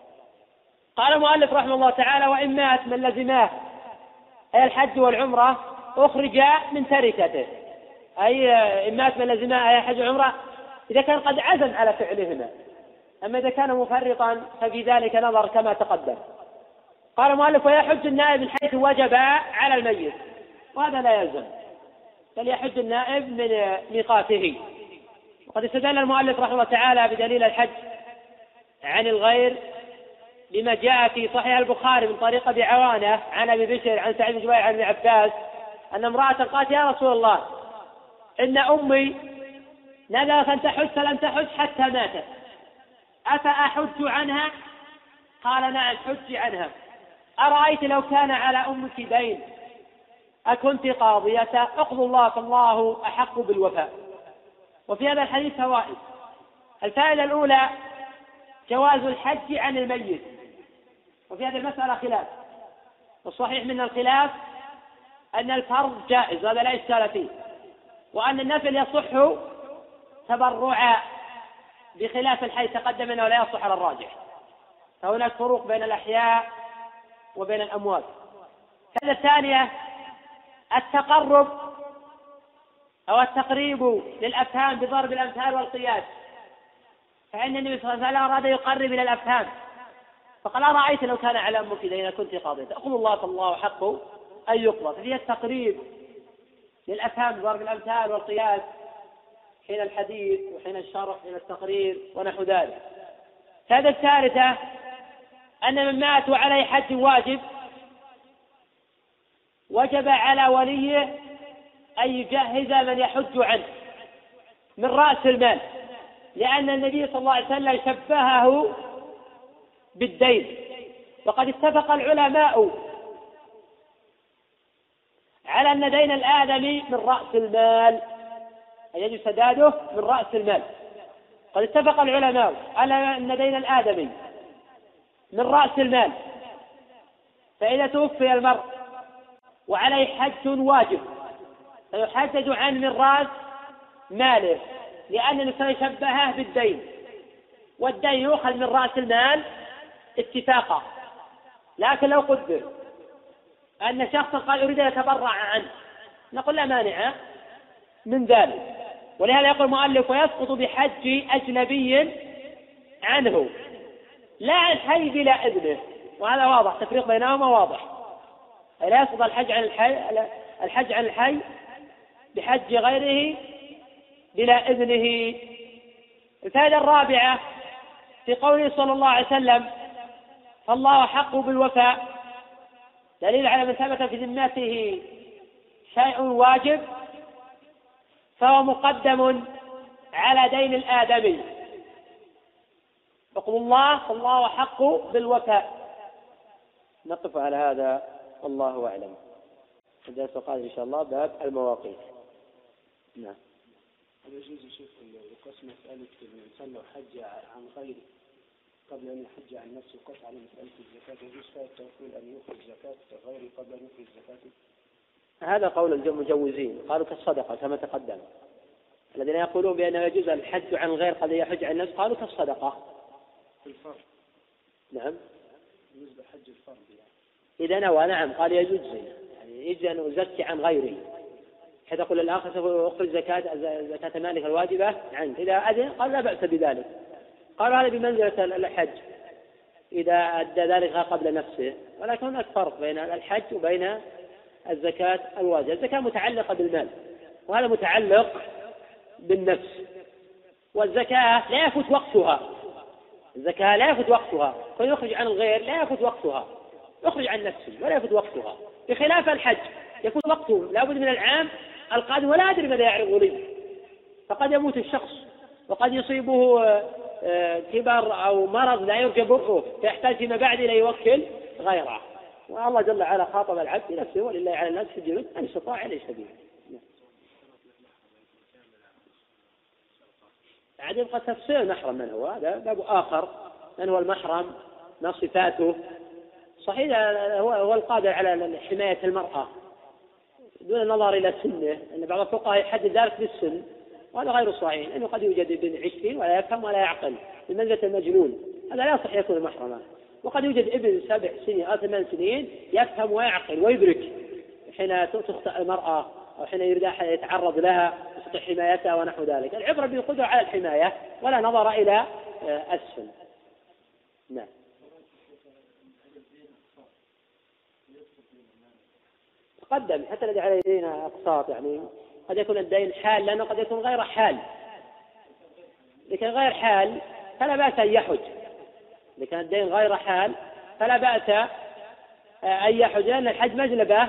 قال المؤلف رحمه الله تعالى وإن مات من لزماه أي الحج والعمرة أخرج من تركته. أي إن مات من لزماه أي الحج والعمرة إذا كان قد عزم على فعلهما. أما إذا كان مفرطا ففي ذلك نظر كما تقدم. قال المؤلف ويحج النائب من حيث وجب على الميت. وهذا لا يلزم. بل يحج النائب من ميقاته. وقد استدل المؤلف رحمه الله تعالى بدليل الحج عن الغير لما جاء في صحيح البخاري من طريق أبي عوانة عن أبي بشر عن سعيد بن جبير عن ابن عباس أن امرأة قالت يا رسول الله إن أمي نذرت أن تحج فلم تحج حتى ماتت. أفأحج عنها؟ قال نعم حج عنها. أرأيت لو كان على أمك دين؟ أكنت قاضية أقض الله فالله أحق بالوفاء. وفي هذا الحديث فوائد. الفائدة الأولى جواز الحج عن الميت. وفي هذه المسألة خلاف. والصحيح من الخلاف أن الفرض جائز هذا لا إشكال فيه. وأن النفل يصح تبرعا بخلاف الحي تقدم أنه لا يصح على الراجح. فهناك فروق بين الأحياء وبين الأموات. هذا الثانية التقرب أو التقريب للأفهام بضرب الأمثال والقياس. فإن النبي صلى الله عليه وسلم أراد يقرب إلى الأفهام. فقال أرأيت لو كان على أمك إذا كنت قاضية؟ تأخذ الله فالله حقه أن يقضى. ففيها التقريب للأفهام بضرب الأمثال والقياس حين الحديث وحين الشرح حين التقرير ونحو ذلك. هذا الثالثة أن من مات وعليه حج واجب وجب على وليه أن يجهز من يحج عنه من رأس المال لأن النبي صلى الله عليه وسلم شبهه بالدين. وقد اتفق العلماء على أن دين الآدمي من رأس المال أي يجب سداده من رأس المال. قد اتفق العلماء على أن دين الآدمي من رأس المال. فإذا توفي المرء وعليه حج واجب فيحدد عنه من رأس ماله لأن الإنسان شبهه بالدين. والدين يؤخذ من رأس المال اتفاقا. لكن لو قدر أن شخصا قال أريد أن أتبرع عنه نقول لا مانع من ذلك. ولهذا يقول المؤلف ويسقط بحج أجنبي عنه. لا الحي بلا إذنه. وهذا واضح تفريق بينهما واضح. لا يسقط الحج عن الحي الحج عن الحي بحج غيره بلا إذنه. الفائدة الرابعة في قوله صلى الله عليه وسلم فالله حق بالوفاء. دليل على من ثبت في ذمته شيء واجب فهو مقدم على دين الآدمي. حكم الله فالله حق بالوفاء. نقف على هذا والله أعلم. الدرس القادم إن شاء الله باب المواقيت. نعم. هل يجوز شيخ لقسم مسألة الإنسان لو حج عن غيره قبل أن يحج عن نفسه قطع على مسألة الزكاة. يجوز فيها التوكل أن يخرج زكاة غيره قبل أن يخرج زكاته؟ هذا قول المجوزين. قالوا كالصدقة كما تقدم. الذين يقولون بأنه يجوز الحج عن غير قد يحج عن نفسه قالوا كالصدقة. الفرض. نعم. بالنسبة حج الفرض يعني. إذا نوى نعم قال يجوز. يعني يجوز أن أزكي عن غيري حتى يقول الآخر سوف أخرج زكاة زكاة مالك الواجبة عنك إذا أذن قال لا بأس بذلك. قالوا هذا بمنزلة الحج. إذا أدى ذلك قبل نفسه. ولكن هناك فرق بين الحج وبين الزكاة الواجبة. الزكاة متعلقة بالمال. وهذا متعلق بالنفس. والزكاة لا يفوت وقتها. الزكاة لا يفوت وقتها. فيخرج عن الغير لا يفوت وقتها. يخرج عن نفسه ولا يفوت وقتها. بخلاف الحج يفوت وقته لابد من العام القادم ولا أدري ماذا يعرض لي. فقد يموت الشخص وقد يصيبه كبر أو مرض لا يرجى برؤه فيحتاج فيما بعد إلى يوكل غيره. والله جل وعلا خاطب العبد بنفسه ولله على الناس في الجنود من استطاع إليه سبيل بعد يبقى تفسير المحرم من هو؟ هذا باب آخر. من هو المحرم؟ ما صفاته؟ صحيح هو هو القادر على حماية المرأة. دون النظر إلى سنه أن بعض الفقهاء يحدد ذلك بالسن. وهذا غير صحيح لأنه قد يوجد ابن عشرين ولا يفهم ولا يعقل بمنزلة المجنون. هذا لا يصح يكون محرما وقد يوجد ابن سبع سنين أو ثمان سنين يفهم ويعقل ويدرك حين تخطئ المرأة أو حين يريد أحد يتعرض لها يستطيع حمايتها ونحو ذلك. العبرة بالقدرة على الحماية ولا نظر إلى آه، أسفل نعم. تقدم حتى الذي عليه دين أقساط يعني. قد يكون الدين حال لأنه قد يكون غير حال. لكن غير حال فلا بأس أن يحج. لكن الدين غير حال فلا بأس آه، أن يحج لأن الحج مجلبة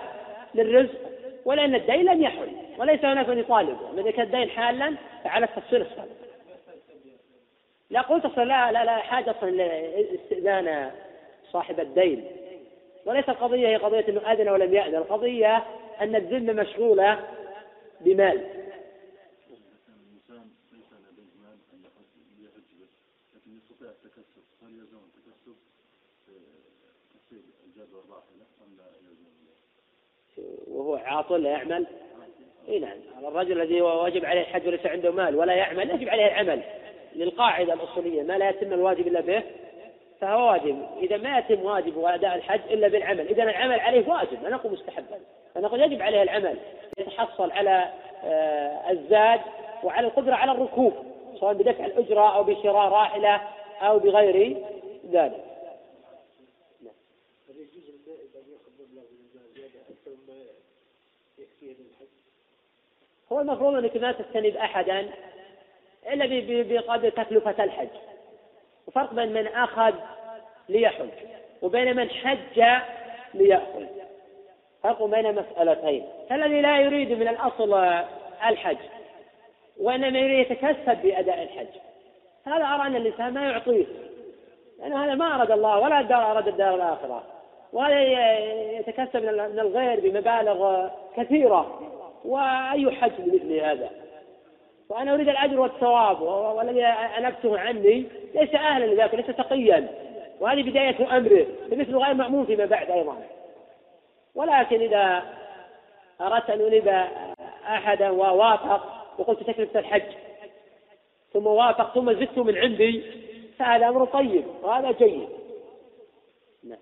للرزق ولأن الدين لم يحل وليس هناك من يطالبه إذا كان الدين حالا فعلى التفصيل السابق لا قلت أصلا لا لا لا حاجة أصلا لاستئذان صاحب الدين. وليس القضية هي قضية أنه أذن ولم يأذن. القضية أن الذمة مشغولة بمال. وهو عاطل لا يعمل. اي نعم. الرجل الذي واجب عليه الحج وليس عنده مال ولا يعمل يجب عليه العمل للقاعدة الأصولية. ما لا يتم الواجب إلا به فهو واجب. إذا ما يتم واجب واداء الحج إلا بالعمل. إذا العمل عليه واجب لا نقول مستحبا. فنقول يجب عليه العمل. يتحصل على آه، الزاد وعلى القدرة على الركوب سواء بدفع الأجرة أو بشراء راحلة أو بغير ذلك. هو المفروض أنك ما تستند أحدا إلا بقدر تكلفة الحج. وفرق بين من أخذ ليحج وبين من حج ليأخذ. فرق بين مسألتين. فالذي لا يريد من الأصل الحج وإنما يريد يتكسب بأداء الحج. هذا أرى أن الإنسان ما يعطيه لأنه هذا ما أراد الله ولا الدار أراد الدار الآخرة. وهذا يتكسب من الغير بمبالغ كثيرة. وأي حج بمثل هذا؟ وأنا أريد الأجر والثواب والذي أنبته عني ليس أهلا لذلك ليس تقيا. وهذه بداية أمره فمثل غير مأمون فيما بعد أيضا. ولكن إذا أردت أن أنيب أحدا ووافق وقلت تكلفة الحج ثم وافق ثم زدت من عندي فهذا أمر طيب وهذا جيد. نعم.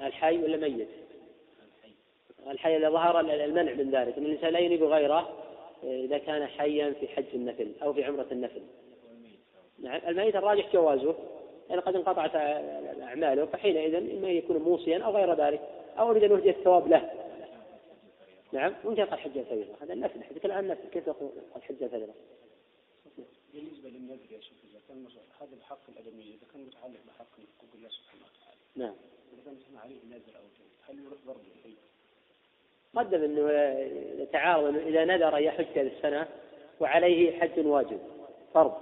الحي ولا ميت؟ الحي إذا ظهر المنع من ذلك أن الإنسان لا ينيب غيره إذا كان حيا في حج النفل أو في عمرة النفل. نعم الميت الراجح جوازه. لأن قد انقطعت أعماله فحينئذ إما يكون موصيا أو غير ذلك أو أريد أن أهدي الثواب له. نعم وإن قد حج الفريضة هذا النفل حديث الآن نفل كيف يقول قد حج الفريضة بالنسبة للنذر يا شيخ إذا كان هذا الحق الأدمي إذا كان متعلق بحق حقوق الله سبحانه وتعالى نعم. إذا كان عليه نذر أو هل يروح برضه قدم إنه يتعارض إذا نذر ان يحج هذه السنة وعليه حج واجب فرض.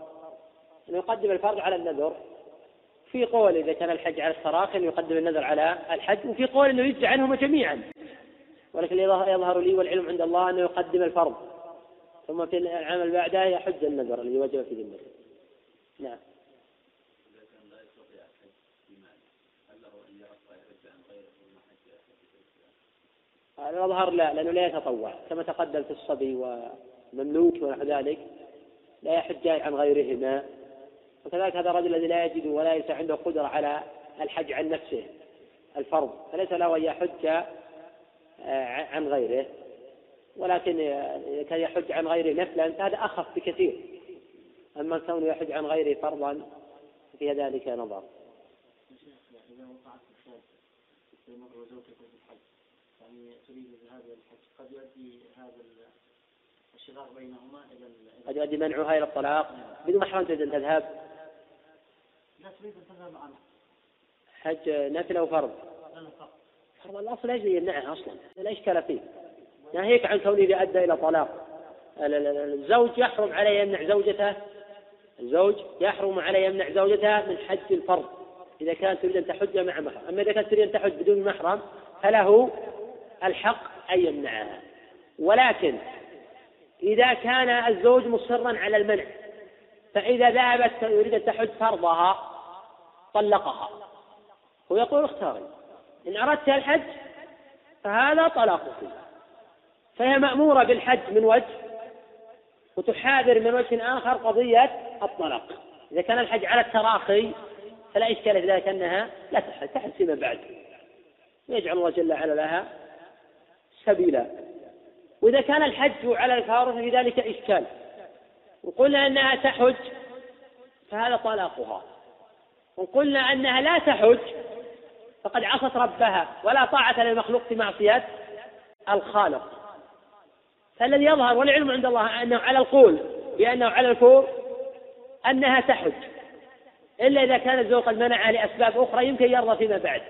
إنه يقدم الفرض على النذر في قول إذا كان الحج على التراخي يقدم النذر على الحج وفي قول إنه يجزي عنهما جميعا. ولكن يظهر لي والعلم عند الله أنه يقدم الفرض. ثم في العام اللي بعده يحج النذر الذي وجب في ذمته نعم. الأظهر لا لأنه لا يتطوع. كما تقدم في الصبي ومملوك ونحو ذلك لا يحج عن غيرهما. وكذلك هذا الرجل الذي لا يجد ولا ليس عنده قدرة على الحج عن نفسه الفرض. فليس له أن يحج آه، عن غيره. ولكن إذا كان يحج عن غيره نفلا فهذا أخف بكثير. أما كونه يحج عن غيره فرضا في ذلك نظر. يعني تريد إلى الحج قد يؤدي هذا بينهما إلى قد يؤدي منعها إلى الطلاق. بدون محرم تريد أن تذهب لا تريد ان تذهب معنا حج نفل أو فرض؟ فرض. الأصل إيش يمنعها أصلا. لا إشكال فيه. ناهيك عن كونه إذا أدى إلى طلاق. الزوج يحرم عليه يمنع زوجته. الزوج يحرم عليه يمنع زوجته من حج الفرض. إذا كانت تريد أن تحج مع محرم. أما إذا كانت تريد أن تحج بدون محرم فله الحق أن يمنعها. ولكن إذا كان الزوج مصرا على المنع فإذا ذهبت يريد أن تحج فرضها طلقها. ويقول اختاري. إن أردت الحج فهذا طلاقك. فهي مأمورة بالحج من وجه وتحاذر من وجه آخر قضية الطلاق. إذا كان الحج على التراخي فلا إشكال في ذلك أنها لا تحج تحج فيما بعد. ويجعل الله جل وعلا لها سبيلا. وإذا كان الحج على الفار ففي ذلك إشكال. وقلنا أنها تحج فهذا طلاقها. وقلنا أنها لا تحج فقد عصت ربها ولا طاعة للمخلوق في معصية الخالق. فالذي يظهر والعلم عند الله أنه على القول بأنه على الفور أنها تحج. إلا إذا كان الزوج قد منعها لأسباب أخرى يمكن يرضى فيما بعد.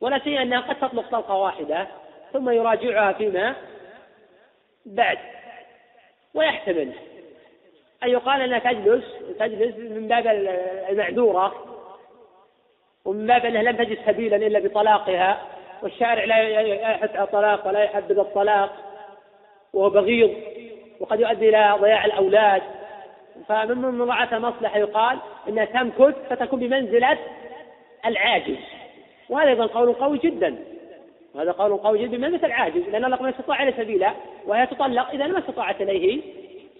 ولا أنها قد تطلق طلقة واحدة ثم يراجعها فيما بعد. ويحتمل. أن يقال أنها تجلس تجلس من باب المعذورة ومن باب أنها لم تجد سبيلا إلا بطلاقها والشارع لا يحث على الطلاق ولا يحبذ الطلاق وهو بغيض وقد يؤدي إلى ضياع الأولاد. فمن مراعاة المصلحة يقال أنها تمكث فتكون بمنزلة العاجز. وهذا أيضا قول قوي جدا. وهذا قول قوي جدا بمنزلة العاجز لأن الله ما استطاع إلى سبيلا وهي تطلق إذا ما استطاعت إليه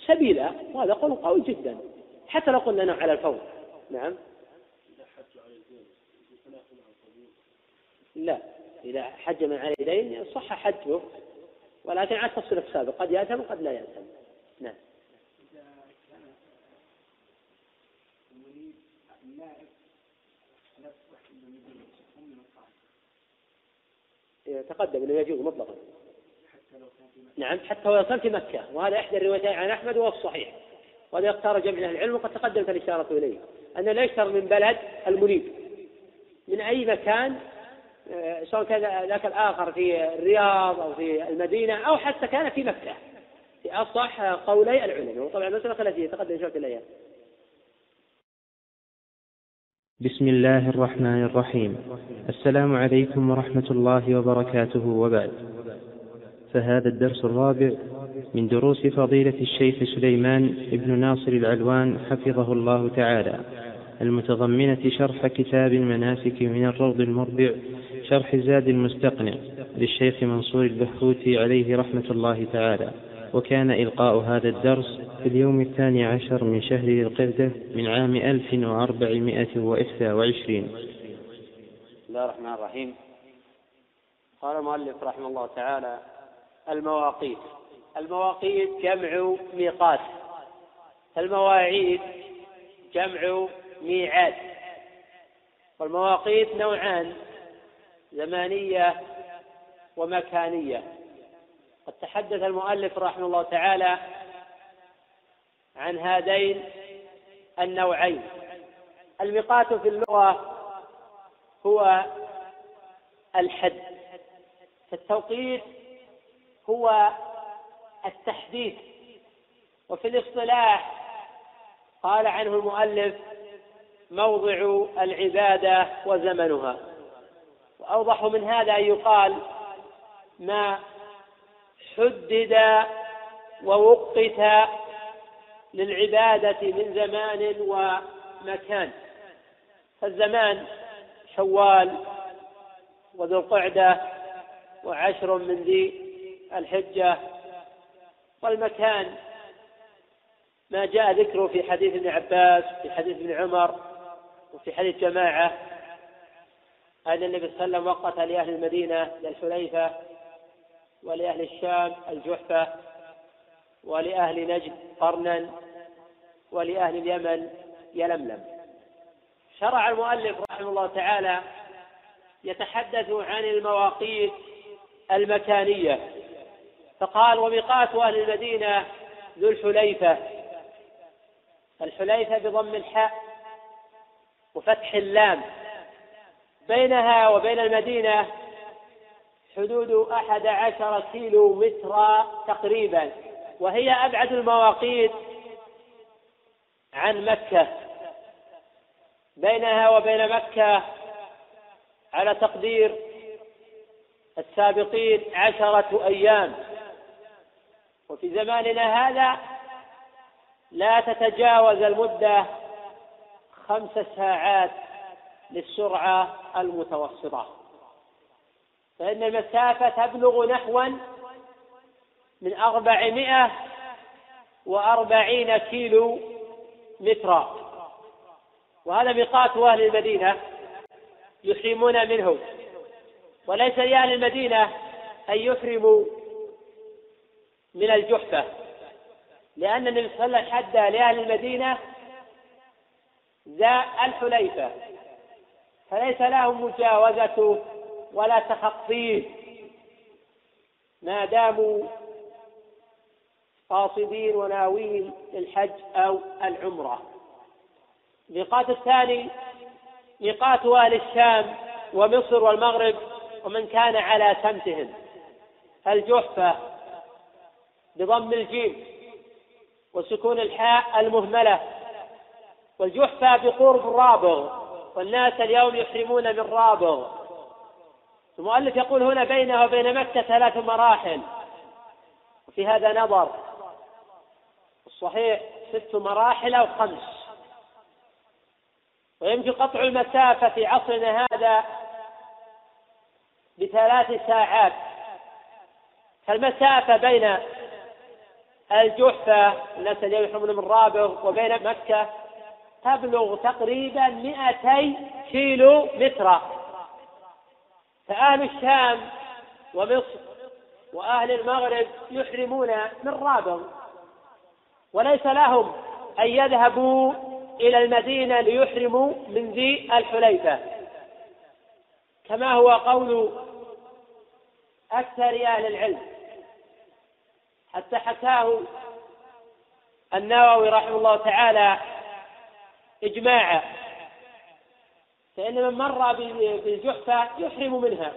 سبيلا وهذا قول قوي جدا. حتى لو قلنا على الفور. نعم. لا إذا حج من على يدين صح حجه ولكن على التفصيل السابق. قد يأتم وقد لا يأتم. نعم. تقدم إنه يجوز مطلقا. نعم حتى في مكة. وهذا إحدى الروايتين عن أحمد وهو الصحيح. وهذا يختار جمع أهل العلم وقد تقدمت الإشارة إليه. أنه لا يشتر من بلد المنيب من أي مكان آه، سواء كان ذاك الآخر في الرياض أو في المدينة أو حتى كان في مكة. في أصح قولي العلماء. وطبعا المسألة خلفية تقدم إشارة إليها. بسم الله الرحمن الرحيم. السلام عليكم ورحمة الله وبركاته. وبعد. فهذا الدرس الرابع من دروس فضيلة الشيخ سليمان بن ناصر العلوان حفظه الله تعالى. المتضمنة شرح كتاب المناسك من الروض المربع شرح زاد المستقنع للشيخ منصور البحوثي عليه رحمة الله تعالى. وكان إلقاء هذا الدرس في اليوم الثاني عشر من شهر ذي من عام ألف وأربعمائة وإحدى وعشرين. بسم الله الرحمن الرحيم. قال المؤلف رحمه الله تعالى المواقيت. المواقيت جمع ميقات. المواعيد جمع ميعاد. والمواقيت نوعان زمانية ومكانية. قد تحدث المؤلف رحمه الله تعالى عن هذين النوعين. الميقات في اللغة هو الحد. فالتوقيت هو التحديث. وفي الاصطلاح قال عنه المؤلف موضع العبادة وزمنها. وأوضح من هذا أن يقال ما حدد ووقت للعبادة من زمان ومكان. فالزمان شوال وذو القعدة وعشر من ذي الحجة والمكان. ما جاء ذكره في حديث ابن عباس في حديث ابن عمر وفي حديث جماعة. أن النبي صلى الله عليه وسلم وقت لأهل المدينة للحليفة ولأهل الشام الجحفة ولأهل نجد قرنا ولأهل اليمن يلملم. شرع المؤلف رحمه الله تعالى يتحدث عن المواقيت المكانية. فقال وميقات أهل المدينة ذو الحليفة. الحليفة بضم الحاء وفتح اللام. بينها وبين المدينة حدود أحد عشر كيلو متر تقريبا وهي أبعد المواقيت عن مكة. بينها وبين مكة على تقدير السابقين عشرة أيام. وفي زماننا هذا لا تتجاوز المدة خمس ساعات للسرعة المتوسطة. فإن المسافة تبلغ نحوا من أربعمائة وأربعين كيلو مترا. وهذا ميقات أهل المدينة يحرمون منه. وليس لأهل المدينة أن يحرموا من الجحفة. لأن النبي صلى الله عليه وسلم حد لأهل المدينة ذا الحليفة. فليس لهم مجاوزته ولا تخطيه ما داموا قاصدين وناوين للحج أو العمرة. الميقات الثاني ميقات أهل الشام ومصر والمغرب ومن كان على سمتهم. الجحفة بضم الجيم وسكون الحاء المهملة والجحفة بقرب رابغ والناس اليوم يحرمون من رابغ. المؤلف يقول هنا بينه وبين مكة ثلاث مراحل وفي هذا نظر الصحيح ست مراحل أو خمس. ويمكن قطع المسافة في عصرنا هذا بثلاث ساعات. فالمسافة بين الجحفة الناس اليوم يحرمون من رابغ وبين مكة تبلغ تقريبا 200 كيلو مترا فأهل الشام ومصر وأهل المغرب يحرمون من رابغ وليس لهم أن يذهبوا إلى المدينة ليحرموا من ذي الحليفة. كما هو قول أكثر أهل العلم. حتى حكاه النووي رحمه الله تعالى إجماعا. فإن من مر بالجحفة يحرم منها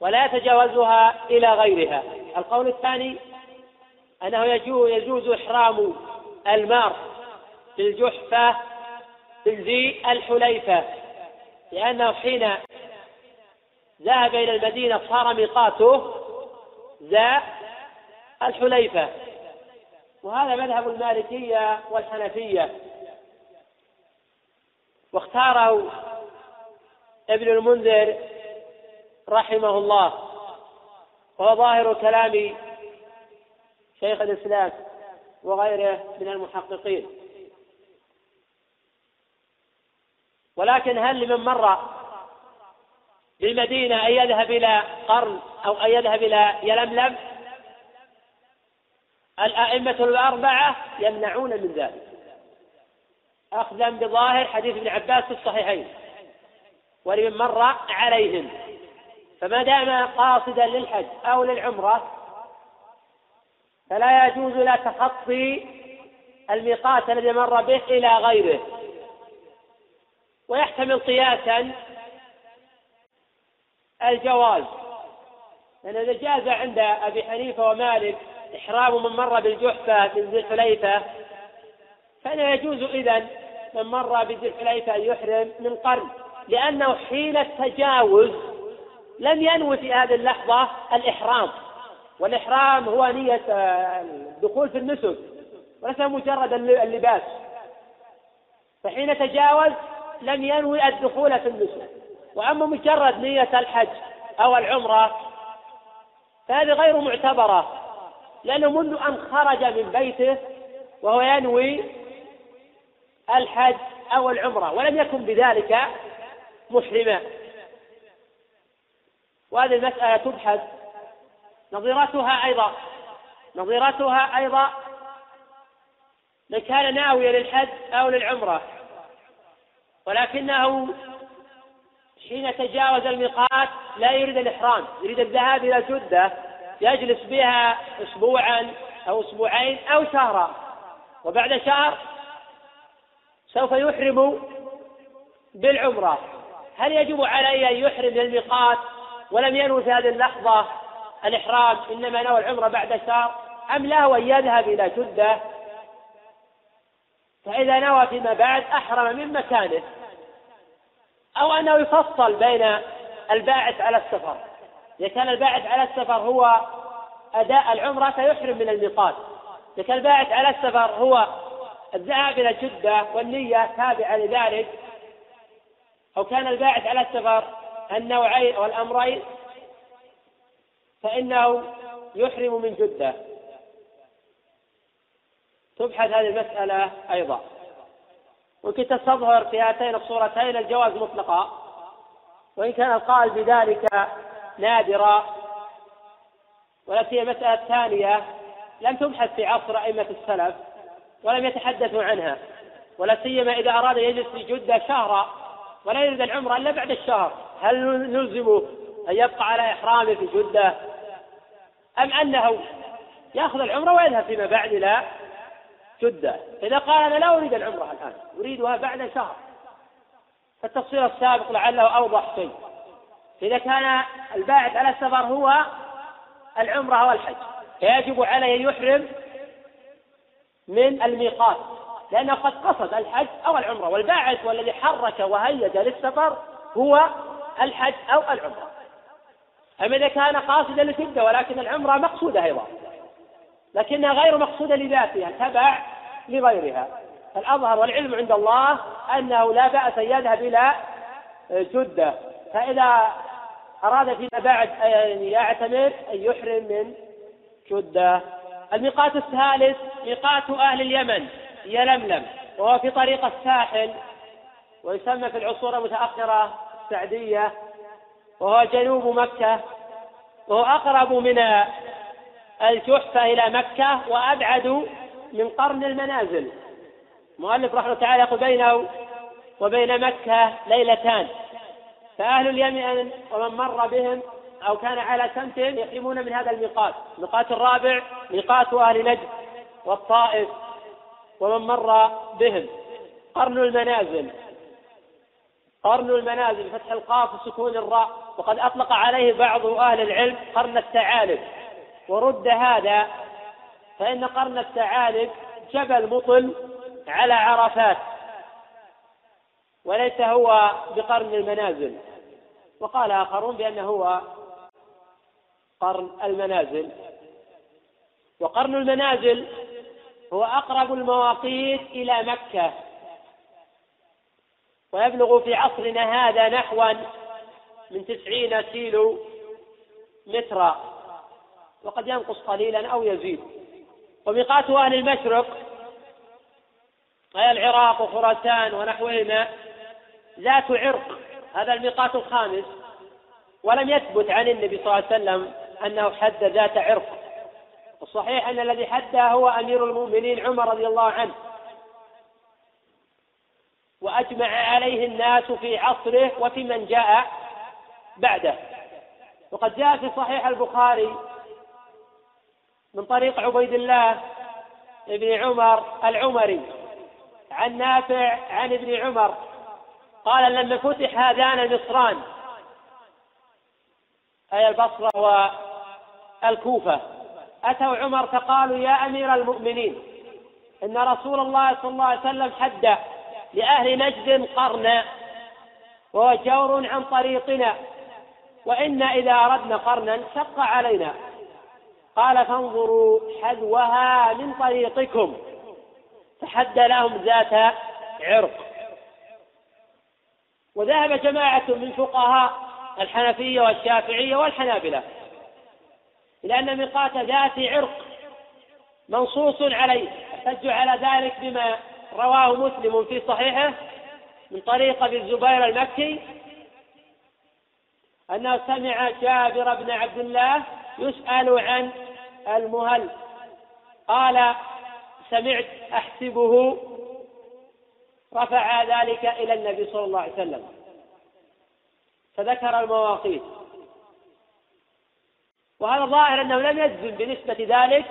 ولا يتجاوزها إلى غيرها. القول الثاني أنه يجوز إحرام المار بالجحفة ذي الحليفة لأنه حين ذهب إلى المدينة صار ميقاته ذا الحليفة. وهذا مذهب المالكية والحنفية. واختاره ابن المنذر رحمه الله. وهو ظاهر كلام شيخ الإسلام وغيره من المحققين. ولكن هل لمن مر بالمدينة أن يذهب إلى قرن أو أن يذهب إلى يلملم؟ الأئمة الأربعة يمنعون من ذلك. أخذا بظاهر حديث ابن عباس في الصحيحين. ولمن مر عليهم. فما دام قاصدا للحج أو للعمرة فلا يجوز لا تخطي الميقات الذي مر به إلى غيره. ويحتمل قياسا الجواز. لأن إذا جاز عند أبي حنيفة ومالك إحرام من مر بالجحفة من ذي الحليفة. فإنه يجوز إذا من مر بذي الحليفة أن يحرم من قرن لأنه حين التجاوز لم ينوي في هذه اللحظة الإحرام. والإحرام هو نية الدخول في النسك وليس مجرد اللباس. فحين تجاوز لم ينوي الدخول في النسك. وأما مجرد نية الحج أو العمرة فهذه غير معتبرة. لأنه منذ أن خرج من بيته وهو ينوي الحج أو العمرة ولم يكن بذلك محرما وهذه المسألة تبحث نظيرتها أيضا نظيرتها أيضا من كان ناويا للحج أو للعمرة. ولكنه حين تجاوز الميقات لا يريد الإحرام يريد الذهاب إلى جدة يجلس بها أسبوعا أو أسبوعين أو شهرا. وبعد شهر سوف يحرم بالعمرة. هل يجب عليه أن يحرم للميقات ولم ينوي في هذه اللحظة الإحرام إنما نوى العمرة بعد شهر؟ أم له أن يذهب إلى جدة؟ فإذا نوى فيما بعد أحرم من مكانه أو أنه يفصل بين الباعث على السفر. إذا كان الباعث على السفر هو أداء العمرة فيحرم من الميقات. إذا كان الباعث على السفر هو الذهاب إلى جدة والنية تابعة لذلك أو كان الباعث على السفر النوعين أو الأمرين فإنه يحرم من جدة. تبحث هذه المسألة أيضا. ممكن تستظهر في هاتين الصورتين الجواز مطلقا وإن كان القائل بذلك نادرا والتي هي مسألة ثانية. لم تبحث في عصر أئمة السلف ولم يتحدثوا عنها. ولا سيما إذا أراد يجلس في جدة شهرا ولا يريد العمرة إلا بعد الشهر. هل نلزمه أن يبقى على إحرامه في جدة؟ أم أنه يأخذ العمرة ويذهب فيما بعد إلى جدة؟ إذا قال أنا لا أريد العمرة الآن أريدها بعد شهر. فالتفصيل السابق لعله أوضح شيء. إذا كان الباعث على السفر هو العمرة والحج فيجب عليه أن يحرم من الميقات لأنه قد قصد الحج أو العمرة والباعث والذي حرك وهيج للسفر هو الحج أو العمرة. أما إذا كان قاصدا لشدة ولكن العمرة مقصودة أيضا لكنها غير مقصودة لذاتها تبع لغيرها. الأظهر والعلم عند الله أنه لا بأس أن يذهب إلى جدة فإذا أراد فيما بعد أن يعتمر أن يحرم من جدة. الميقات الثالث ميقات أهل اليمن يلملم وهو في طريق الساحل ويسمى في العصور المتأخرة سعدية وهو جنوب مكة وهو أقرب من الجحفة إلى مكة وأبعد من قرن المنازل. المؤلف رحمه الله تعالى يقول بينه وبين مكة ليلتان. فأهل اليمن ومن مر بهم أو كان على سمت يقيمون من هذا الميقات. الميقات الرابع ميقات أهل نجد والطائف ومن مر بهم. قرن المنازل. قرن المنازل بفتح القاف وسكون الراء. وقد أطلق عليه بعض أهل العلم قرن الثعالب. ورد هذا فإن قرن الثعالب جبل مطل على عرفات. وليس هو بقرن المنازل. وقال آخرون بأنه هو قرن المنازل. وقرن المنازل هو أقرب المواقيت إلى مكة. ويبلغ في عصرنا هذا نحوا من تسعين كيلو مترا. وقد ينقص قليلا أو يزيد. وميقات أهل المشرق أي العراق وخراسان ونحوهما ذات عرق. هذا الميقات الخامس. ولم يثبت عن النبي صلى الله عليه وسلم أنه حد ذات عرق. الصحيح أن الذي حدها هو أمير المؤمنين عمر رضي الله عنه. وأجمع عليه الناس في عصره وفي من جاء بعده. وقد جاء في صحيح البخاري من طريق عبيد الله بن عمر العمري. عن نافع عن ابن عمر. قال لما فتح هذان المصران. أي البصرة والكوفة. أتوا عمر فقالوا يا أمير المؤمنين إن رسول الله صلى الله عليه وسلم حد لأهل نجد قرنا وهو جور عن طريقنا وإنا إذا أردنا قرنا شق علينا. قال فانظروا حذوها من طريقكم فحد لهم ذات عرق. وذهب جماعة من فقهاء الحنفية والشافعية والحنابلة إلى أن ميقات ذات عرق منصوص عليه احتجوا على ذلك بما رواه مسلم في صحيحه من طريق أبي الزبير المكي أنه سمع جابر بن عبد الله يسأل عن المهل قال سمعت أحسبه رفع ذلك إلى النبي صلى الله عليه وسلم. فذكر المواقيت. وهذا ظاهر أنه لم يجزم بنسبة ذلك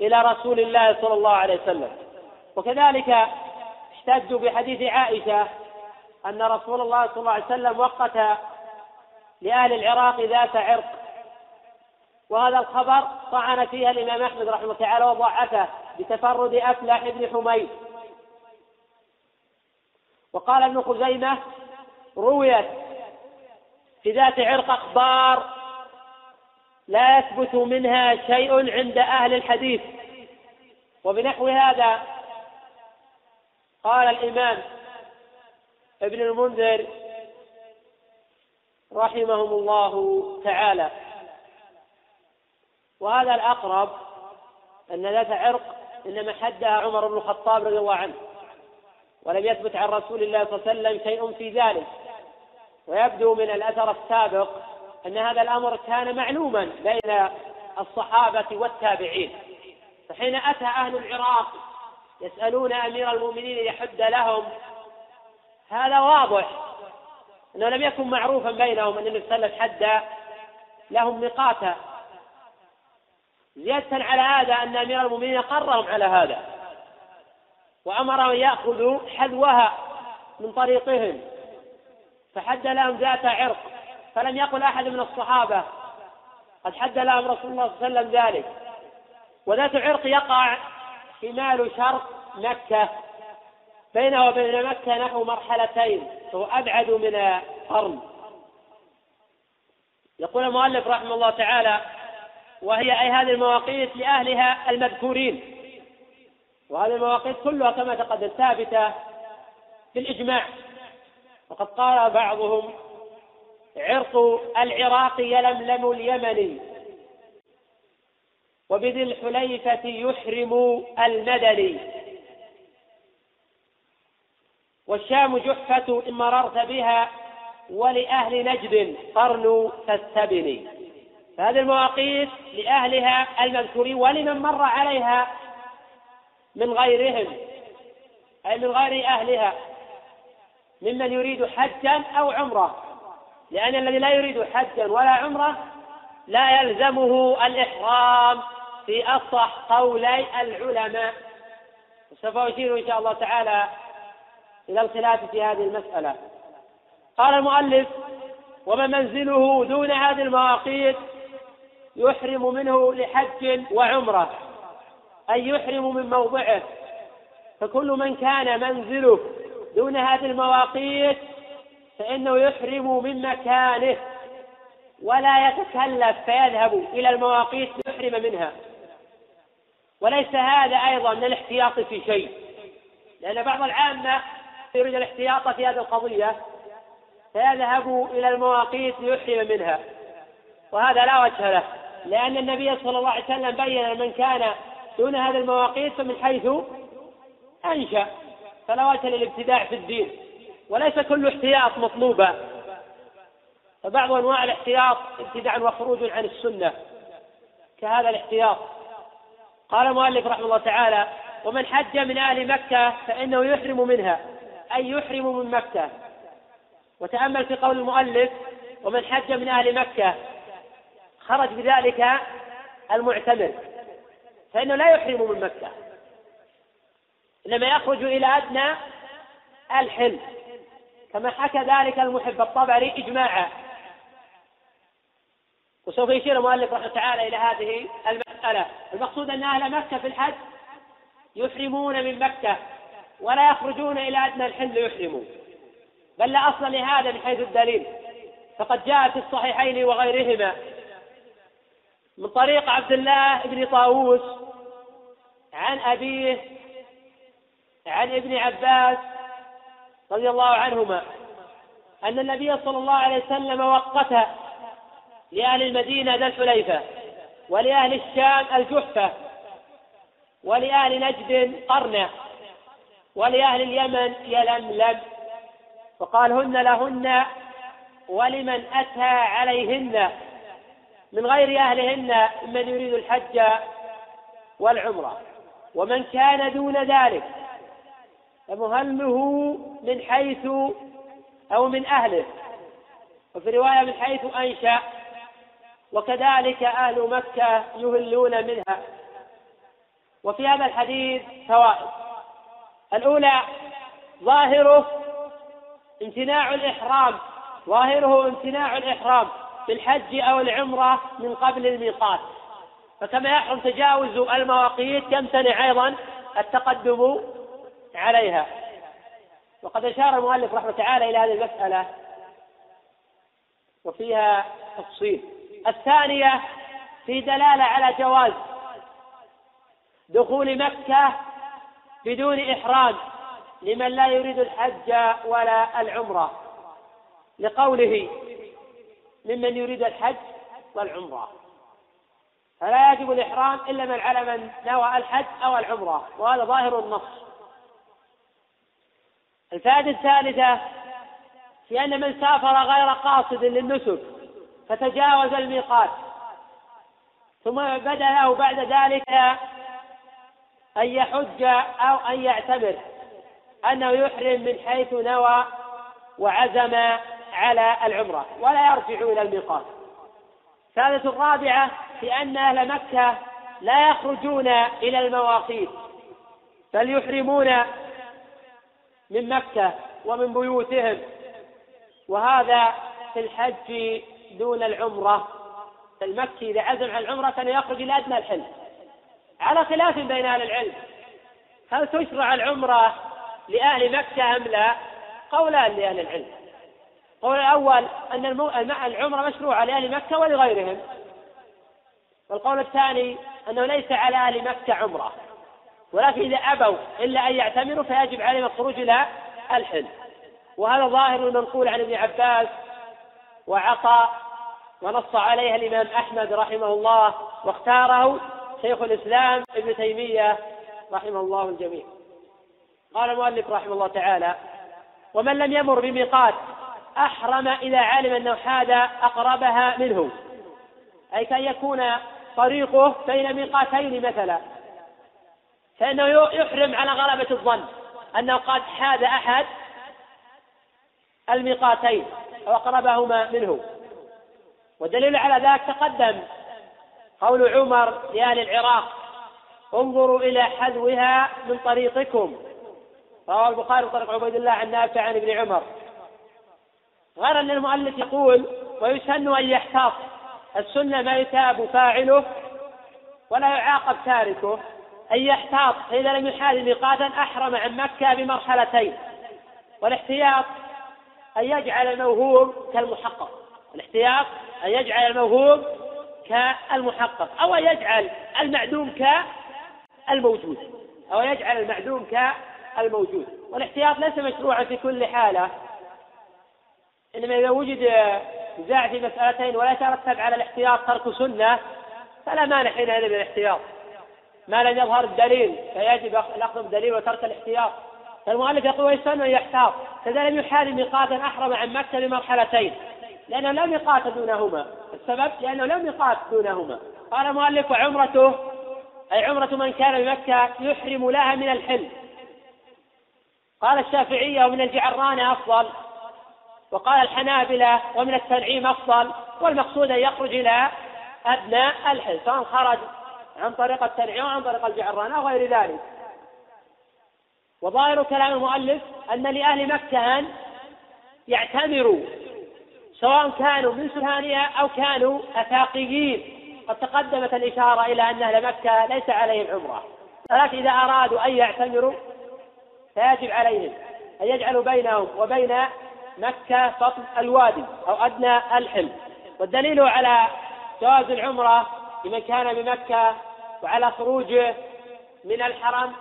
إلى رسول الله صلى الله عليه وسلم. وكذلك احتجوا بحديث عائشة أن رسول الله صلى الله عليه وسلم وقت لأهل العراق ذات عرق. وهذا الخبر طعن فيها الإمام أحمد رحمه الله تعالى وضعفه بتفرد أفلح بن حميد. وقال ابن خزيمة رويت في ذات عرق أخبار لا يثبت منها شيء عند أهل الحديث. وبنحو هذا قال الإمام ابن المنذر رحمهم الله تعالى. وهذا الأقرب أن ذات عرق إنما حدها عمر بن الخطاب رضي الله عنه. ولم يثبت عن رسول الله صلى الله عليه وسلم شيء في ذلك. ويبدو من الأثر السابق أن هذا الأمر كان معلوما بين الصحابة والتابعين. فحين أتى أهل العراق يسألون أمير المؤمنين يحد لهم هذا واضح أنه لم يكن معروفا بينهم أن النبي صلى الله عليه وسلم حد لهم ميقاتا زيادة على هذا أن أمير المؤمنين قرهم على هذا. وأمرهم يأخذوا حذوها من طريقهم. فحد لهم ذات عرق فلم يقل أحد من الصحابة قد حد لهم رسول الله صلى الله عليه وسلم ذلك. وذات عرق يقع شمال شرق مكة. بينه وبين مكة نحو مرحلتين فهو أبعد من قرن. يقول المؤلف رحمه الله تعالى وهي أي هذه المواقيت لأهلها المذكورين. وهذه المواقيت كلها كما تقدم ثابتة بالإجماع وقد قال بعضهم عرق العراق يلملم اليمني وبذي الحليفة يحرم المدني والشام جحفة إن مررت بها ولأهل نجد قرن فاستبني. فهذه المواقيت لأهلها المذكورين ولمن مر عليها من غيرهم أي من غير أهلها ممن يريد حجا أو عمرة لأن الذي لا يريد حجا ولا عمرة لا يلزمه الإحرام في أصح قولي العلماء. وسوف أشير إن شاء الله تعالى إلى الخلاف في هذه المسألة. قال المؤلف ومن منزله دون هذه المواقيت يحرم منه لحج وعمرة. أي يحرم من موضعه. فكل من كان منزله دون هذه المواقيت فإنه يحرم من مكانه ولا يتكلف فيذهب إلى المواقيت ليحرم منها. وليس هذا أيضا من الاحتياط في شيء. لأن بعض العامة يريد الاحتياط في هذه القضية فيذهب إلى المواقيت ليحرم منها. وهذا لا وجه له لأن النبي صلى الله عليه وسلم بين من كان دون هذه المواقيت فمن حيث أنشأ فلا وجه للابتداع في الدين وليس كل احتياط مطلوبا. فبعض أنواع الاحتياط ابتداع وخروج عن السنة كهذا الاحتياط. قال المؤلف رحمه الله تعالى ومن حج من أهل مكة فإنه يحرم منها أي يحرم من مكة. وتأمل في قول المؤلف ومن حج من أهل مكة خرج بذلك المعتمر. فإنه لا يحرم من مكة. إنما يخرج إلى أدنى الحل كما حكى ذلك المحب الطبري إجماعا. وسوف يشير المؤلف رحمه تعالى إلى هذه المسألة. المقصود أن أهل مكة في الحج يحرمون من مكة ولا يخرجون إلى أدنى الحل يحرموا بل لا أصل لهذا من حيث الدليل. فقد جاء في الصحيحين وغيرهما من طريق عبد الله بن طاووس عن أبيه عن ابن عباس رضي الله عنهما أن النبي صلى الله عليه وسلم وقت لأهل المدينة ذا الحليفة ولأهل الشام الجحفة ولأهل نجد قرنة ولأهل اليمن يلملم وقال هن لهن ولمن أتى عليهن من غير أهلهن من يريد الحج والعمرة. ومن كان دون ذلك فمهله من حيث أو من أهله. وفي رواية من حيث أنشأ وكذلك أهل مكة يهلون منها. وفي هذا الحديث فوائد. الأولى ظاهره امتناع الإحرام. ظاهره امتناع الإحرام بالحج أو العمرة من قبل الميقات. فكما يحرم تجاوز المواقيت يمتنع أيضا التقدم عليها. وقد أشار المؤلف رحمة تعالى إلى هذه المسألة وفيها تفصيل. الثانية في دلالة على جواز دخول مكة بدون إحرام لمن لا يريد الحج ولا العمرة. لقوله ممن يريد الحج والعمرة. فلا يجب الإحرام إلا من على من نوى الحج أو العمرة وهذا ظاهر النص. الفائدة الثالثة في أن من سافر غير قاصد للنسك فتجاوز الميقات. ثم بدا له بعد ذلك أن يحج أو أن يعتمر أنه يحرم من حيث نوى وعزم على العمرة ولا يرجع إلى الميقات. الثالثة الرابعة في أن أهل مكة لا يخرجون إلى المواقيت بل يحرمون من مكة ومن بيوتهم. وهذا في الحج دون العمرة. المكي إذا عزم على العمرة كان يخرج إلى أدنى الحل. على خلاف بين أهل العلم. هل تشرع العمرة لأهل مكة أم لا؟ قولان لأهل العلم. القول الأول أن العمرة مشروعة لأهل مكة ولغيرهم. والقول الثاني أنه ليس على أهل مكة عمرة. ولكن إذا أبوا إلا أن يعتمروا فيجب عليهم الخروج إلى الحل. وهذا ظاهر المنقول عن ابن عباس وعطاء ونص عليها الإمام أحمد رحمه الله واختاره شيخ الإسلام ابن تيمية رحمه الله الجميع. قال المؤلف رحمه الله تعالى ومن لم يمر بميقات أحرم إذا علم أنه حاد أقربها منه. أي كان يكون طريقه بين ميقاتين مثلا. فإنه يحرم على غلبة الظن أنه قد حاد أحد الميقاتين أو أقربهما منه. والدليل على ذلك تقدم قول عمر لأهل العراق انظروا إلى حذوها من طريقكم. رواه البخاري طريق عبيد الله عن نافع عن ابن عمر. غير أن المؤلف يقول ويسن أن يحتاط. السنة ما يتاب فاعله ولا يعاقب تاركه. أن يحتاط فإذا لم يحال ميقاتا أحرم عن مكة بمرحلتين. والاحتياط أن يجعل الموهوم كالمحقق. الاحتياط أن يجعل الموهوم كالمحقق. أو أن يجعل المعدوم كالموجود. أو يجعل المعدوم كالموجود. والاحتياط ليس مشروعا في كل حالة. إنما إذا وجد نزاع في مسألتين ولا يترتب على الاحتياط ترك سنة فلا مانع حينئذ من الاحتياط. ما لم يظهر الدليل فيجب الأخذ بالدليل وترك الاحتياط. فالمؤلف يقول ويسن أن يحتاط. كذا لم يحال ميقاتا أحرم عن مكة بمرحلتين. لأنه لم يقات دونهما. السبب؟ لأنه لم يقات دونهما. قال المؤلف وعمرته أي عمرة من كان بمكة يحرم لها من الحل. قال الشافعية ومن الجعران أفضل. وقال الحنابلة ومن التنعيم أفضل والمقصود أن يخرج إلى أدنى الحل سواء خرج عن طريق التنعيم أو عن طريق الجعران أو غير ذلك. وظاهر كلام المؤلف أن لأهل مكة أن يعتمروا سواء كانوا من سهانية أو كانوا أثاقيين. قد تقدمت الإشارة إلى أن أهل مكة ليس عليهم عمرة. ولكن إذا أرادوا أن يعتمروا فيجب عليهم أن يجعلوا بينهم وبين مكة بطن الوادي أو أدنى الحلم. والدليل على جواز العمرة لمن كان بمكة وعلى خروجه من الحرم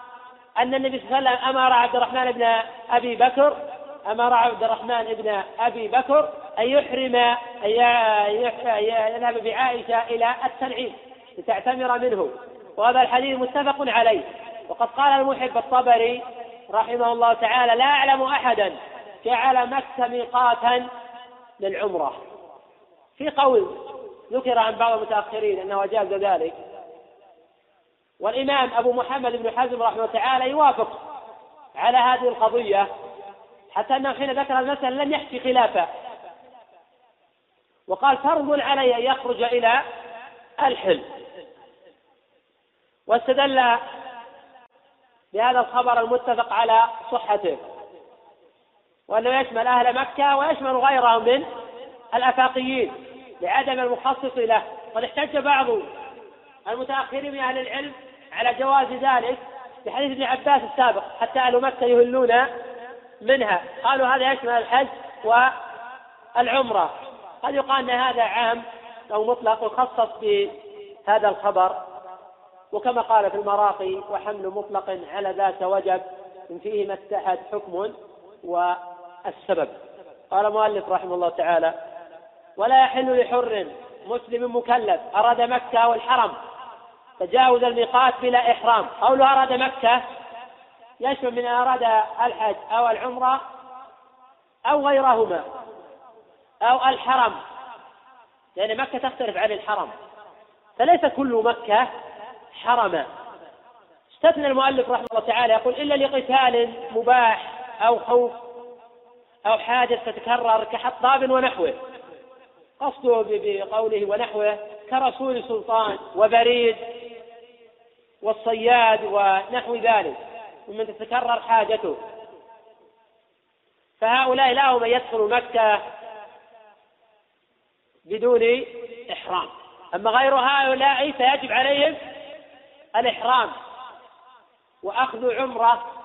أن النبي صلى الله عليه وسلم أمر عبد الرحمن بن أبي بكر أمر عبد الرحمن بن أبي بكر أن يحرم أن يذهب بعائشة إلى التنعيم لتعتمر منه. وهذا الحديث متفق عليه. وقد قال المحب الطبري رحمه الله تعالى لا أعلم أحدا جعل مكة ميقاتا للعمرة. في قول ذكر عن بعض المتأخرين أنه أجاز ذلك. والإمام أبو محمد بن حزم رحمه الله تعالى يوافق على هذه القضية حتى أنه حين ذكر المسألة لم يحكي خلافه. وقال فرض علي أن يخرج إلى الحل واستدل بهذا الخبر المتفق على صحته. وأنه يشمل أهل مكة ويشمل غيرهم من الأفاقيين لعدم المخصص له. قد احتج بعض المتأخرين من أهل العلم على جواز ذلك بحديث ابن عباس السابق حتى أهل مكة يهلون منها. قالوا هذا يشمل الحج والعمرة. قد يقال أن هذا عام أو مطلق وخصص بهذا الخبر. وكما قال في المراقي وحمل مطلق على ذات وجب فيه ما اتحد حكم والسبب قال المؤلف رحمه الله تعالى ولا يحل لحر مسلم مكلف أراد مكة والحرم. تجاوز الميقات بلا إحرام. قوله أراد مكة يشمل من أراد الحج أو العمرة أو غيرهما أو الحرم لأن مكة تختلف عن الحرم. فليس كل مكة حرما. استثنى المؤلف رحمه الله تعالى يقول إلا لقتال مباح أو خوف أو حادث تتكرر كحطاب ونحوه. قصده بقوله ونحوه كرسول سلطان وبريد والصياد ونحو ذلك ممن تتكرر حاجته. فهؤلاء لا هم يدخل مكة بدون إحرام. أما غير هؤلاء فيجب عليهم الإحرام وأخذ عمرة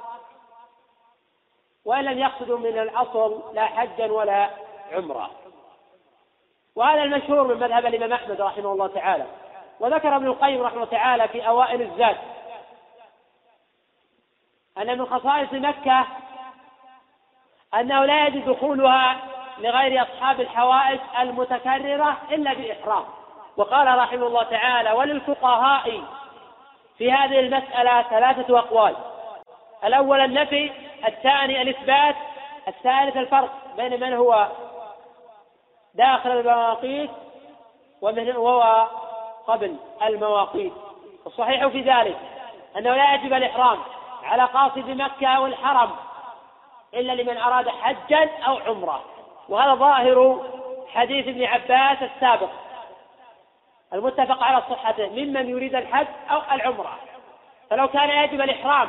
وإن لم يقصدوا من الأصل لا حجا ولا عمرة. وهذا المشهور من مذهب الإمام أحمد رحمه الله تعالى. وذكر ابن القيم رحمه الله تعالى في أوائل الزاد أن من خصائص مكة أنه لا يجوز دخولها لغير أصحاب الحوائج المتكررة إلا بإحرام. وقال رحمه الله تعالى وللفقهاء في هذه المسألة ثلاثة أقوال. الأول النفي الثاني الإثبات الثالث الفرق بين من هو داخل المواقيت ومن هو قبل المواقيت. الصحيح في ذلك أنه لا يجب الإحرام على قاصد مكة والحرم إلا لمن أراد حجا أو عمرة. وهذا ظاهر حديث ابن عباس السابق. المتفق على صحته ممن يريد الحج أو العمرة. فلو كان يجب الإحرام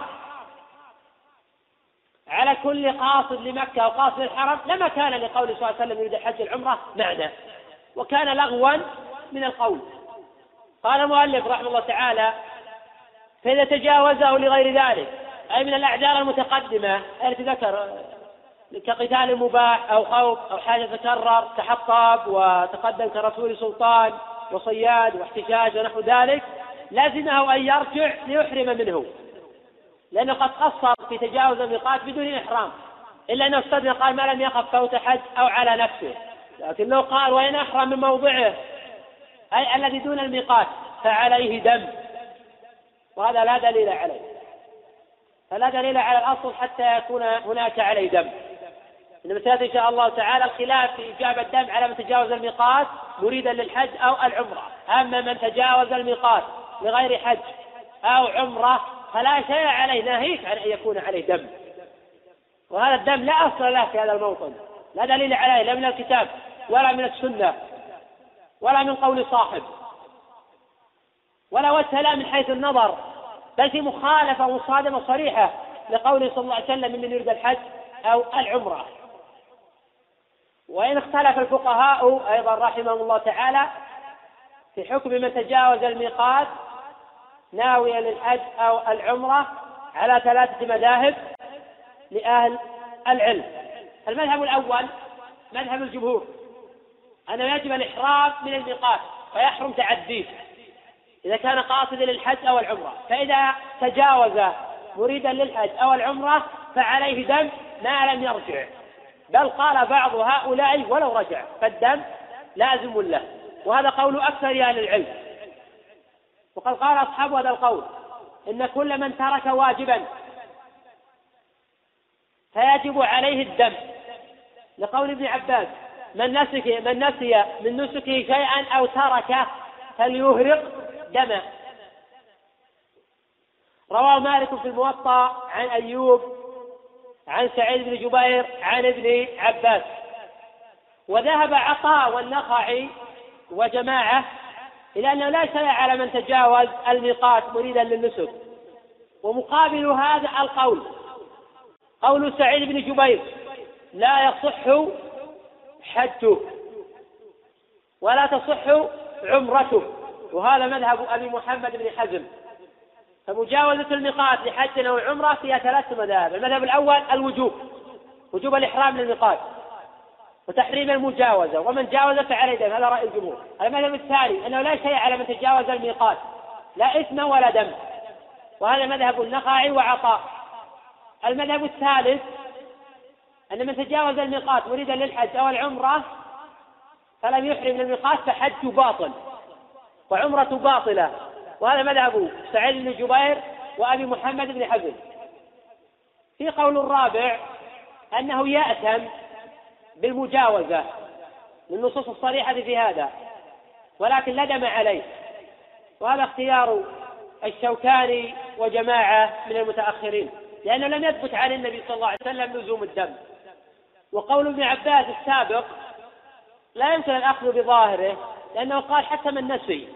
على كل قاصد لمكة أو قاصد الحرم لما كان لقول صلى الله عليه وسلم يريد الحج العمرة معنى. وكان لغوا من القول. قال المؤلف رحمه الله تعالى فإذا تجاوزه لغير ذلك أي من الأعذار المتقدمة التي ذكر كقتال مباح أو خوف أو حاجة تكرر كحطاب وتقدم كرسول سلطان وصياد واحتجاج ونحو ذلك لازمه أن يرجع ليحرم منه. لأنه قد قصر في تجاوز الميقات بدون إحرام. إلا أنه استدنى قال ما لم يخف فوت حج أو على نفسه. لكن لو قال وإن أحرم من موضعه أي الذي دون الميقات فعليه دم. وهذا لا دليل عليه. فلا دليل على الأصل حتى يكون هناك عليه دم. إنما سيأتي إن شاء الله تعالى الخلاف في إجابة الدم على من تجاوز الميقات مريدا للحج أو العمرة. أما من تجاوز الميقات لغير حج أو عمرة فلا شيء عليه ناهيك عن أن يكون عليه دم. وهذا الدم لا أصل له في هذا الموطن. لا دليل عليه لا من الكتاب ولا من السنة ولا من قول صاحب ولا وجه لا من حيث النظر. بل في مخالفة مصادمة صريحة لقوله صلى الله عليه وسلم من يريد الحج أو العمرة. وإن اختلف الفقهاء أيضا رحمهم الله تعالى في حكم من تجاوز الميقات ناويا للحج أو العمرة على ثلاثة مذاهب لأهل العلم. المذهب الأول مذهب الجمهور. أنه يجب الإحرام من الميقات ويحرم تعديه إذا كان قاصدا للحج أو العمرة. فإذا تجاوز مريدا للحج أو العمرة فعليه دم ما لم يرجع. بل قال بعض هؤلاء ولو رجع فالدم لازم له. وهذا قول أكثر أهل العلم. وقد قال أصحاب هذا القول إن كل من ترك واجبا فيجب عليه الدم. لقول ابن عباس من نسك من نسي من نسكه شيئا أو تركه فليهرق دما رواه مالك في الموطأ عن أيوب عن سعيد بن جبير عن ابن عباس. وذهب عطاء والنخعي وجماعة إلى أنه لا شيء على من تجاوز الميقات مريدا للنسك. ومقابل هذا القول قول سعيد بن جبير لا يصح حجه ولا تصح عمرته. وهذا مذهب أبي محمد بن حزم. فمجاوزة الميقات لحج أو عمرة فيها ثلاث مذاهب. المذهب الأول الوجوب وجوب الإحرام للميقات. وتحريم المجاوزة ومن جاوز فعليه دم هذا رأي الجمهور. المذهب الثاني أنه لا شيء على من تجاوز الميقات لا إثم ولا دم. وهذا مذهب النخعي وعطاء. المذهب الثالث أن من تجاوز الميقات مريدا للحج أو العمرة فلم يحرم الميقات فحج باطل وعمرة باطلة. وهذا مذهب سعيد بن جبير وأبي محمد بن حزم. في قول الرابع أنه يأتم بالمجاوزة للنصوص الصريحة في هذا. ولكن ندم عليه. وهذا اختيار الشوكاني وجماعة من المتأخرين لأنه لم يثبت عن النبي صلى الله عليه وسلم لزوم الدم. وقول ابن عباس السابق لا يمكن الأخذ بظاهره لأنه قال حتى من نسي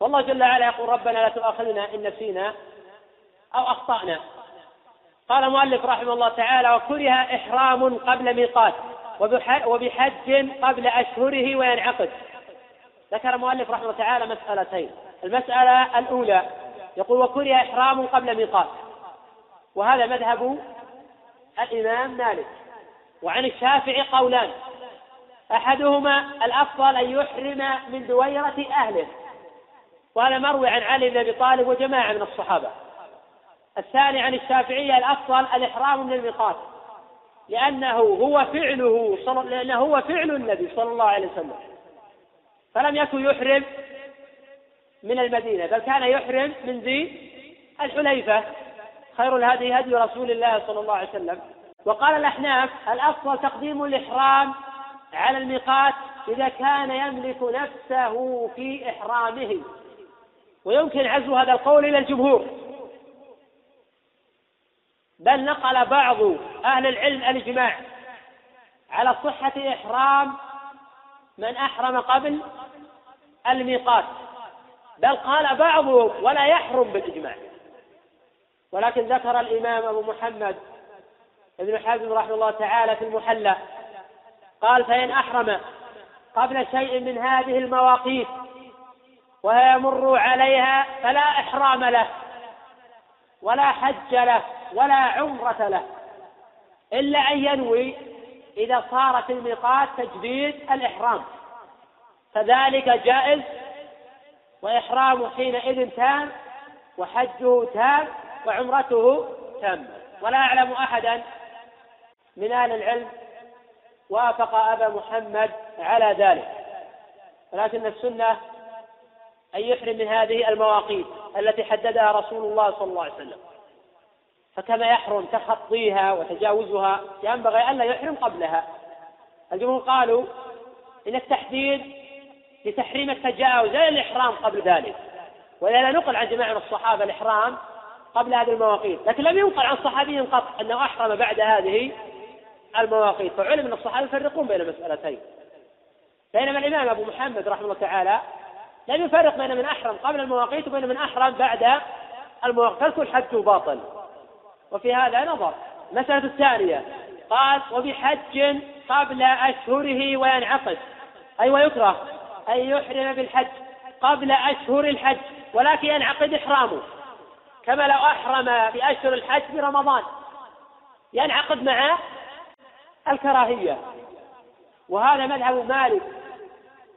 والله جل وعلا يقول ربنا لا تؤاخذنا إن نسينا أو أخطأنا. قال المؤلف رحمه الله تعالى وكره إحرام قبل ميقات. وبحج قبل أشهره وينعقد. ذكر المؤلف رحمه الله تعالى مسألتين. المسألة الأولى يقول وكره إحرام قبل ميقات. وهذا مذهب الإمام مالك. وعن الشافعي قولان أحدهما الأفضل أن يحرم من دويرة أهله. وهذا مروي عن علي بن أبي طالب وجماعة من الصحابة. الثاني عن الشافعية الأفضل الإحرام من الميقات. لأنه هو فعله صل... لأنه هو فعل النبي صلى الله عليه وسلم. فلم يكن يحرم من المدينة بل كان يحرم من ذي الحليفة. خير الهدي هدي رسول الله صلى الله عليه وسلم. وقال الأحناف الأفضل تقديم الإحرام على الميقات إذا كان يملك نفسه في إحرامه. ويمكن عزو هذا القول إلى الجمهور. بل نقل بعض أهل العلم الإجماع على صحة إحرام من أحرم قبل الميقات. بل قال بعضهم ولا يحرم بالإجماع. ولكن ذكر الإمام أبو محمد ابن حزم رحمه الله تعالى في المحلى قال فإن أحرم قبل شيء من هذه المواقيت وهي يمر عليها فلا إحرام له ولا حج له. ولا عمرة له. إلا أن ينوي إذا صار في الميقات تجديد الإحرام. فذلك جائز وإحرامه حينئذ تام وحجه تام وعمرته تامة ولا أعلم أحدا من أهل العلم وافق أبا محمد على ذلك. ولكن السنة أن يحرم من هذه المواقيت التي حددها رسول الله صلى الله عليه وسلم. فكما يحرم تخطيها وتجاوزها ينبغي ألا يحرم قبلها. الجمهور قالوا إن التحديد لتحريم التجاوز لا الإحرام قبل ذلك ولذا نقل عن جماعة من الصحابة الإحرام قبل هذه المواقيت لكن لم ينقل عن صحابي قط أنه أحرم بعد هذه المواقيت فعلم أن الصحابة يفرقون بين المسألتين. بينما الإمام أبو محمد رحمه الله تعالى لم يفرق بين من أحرم قبل المواقيت وبين من أحرم بعد المواقيت فالكل حجه باطل. وفي هذا نظر. المسألة الثانية قال وبحج قبل أشهره وينعقد. أي ويكره أن يحرم بالحج قبل أشهر الحج ولكن ينعقد إحرامه. كما لو أحرم بأشهر الحج برمضان. ينعقد مع الكراهية. وهذا مذهب مالك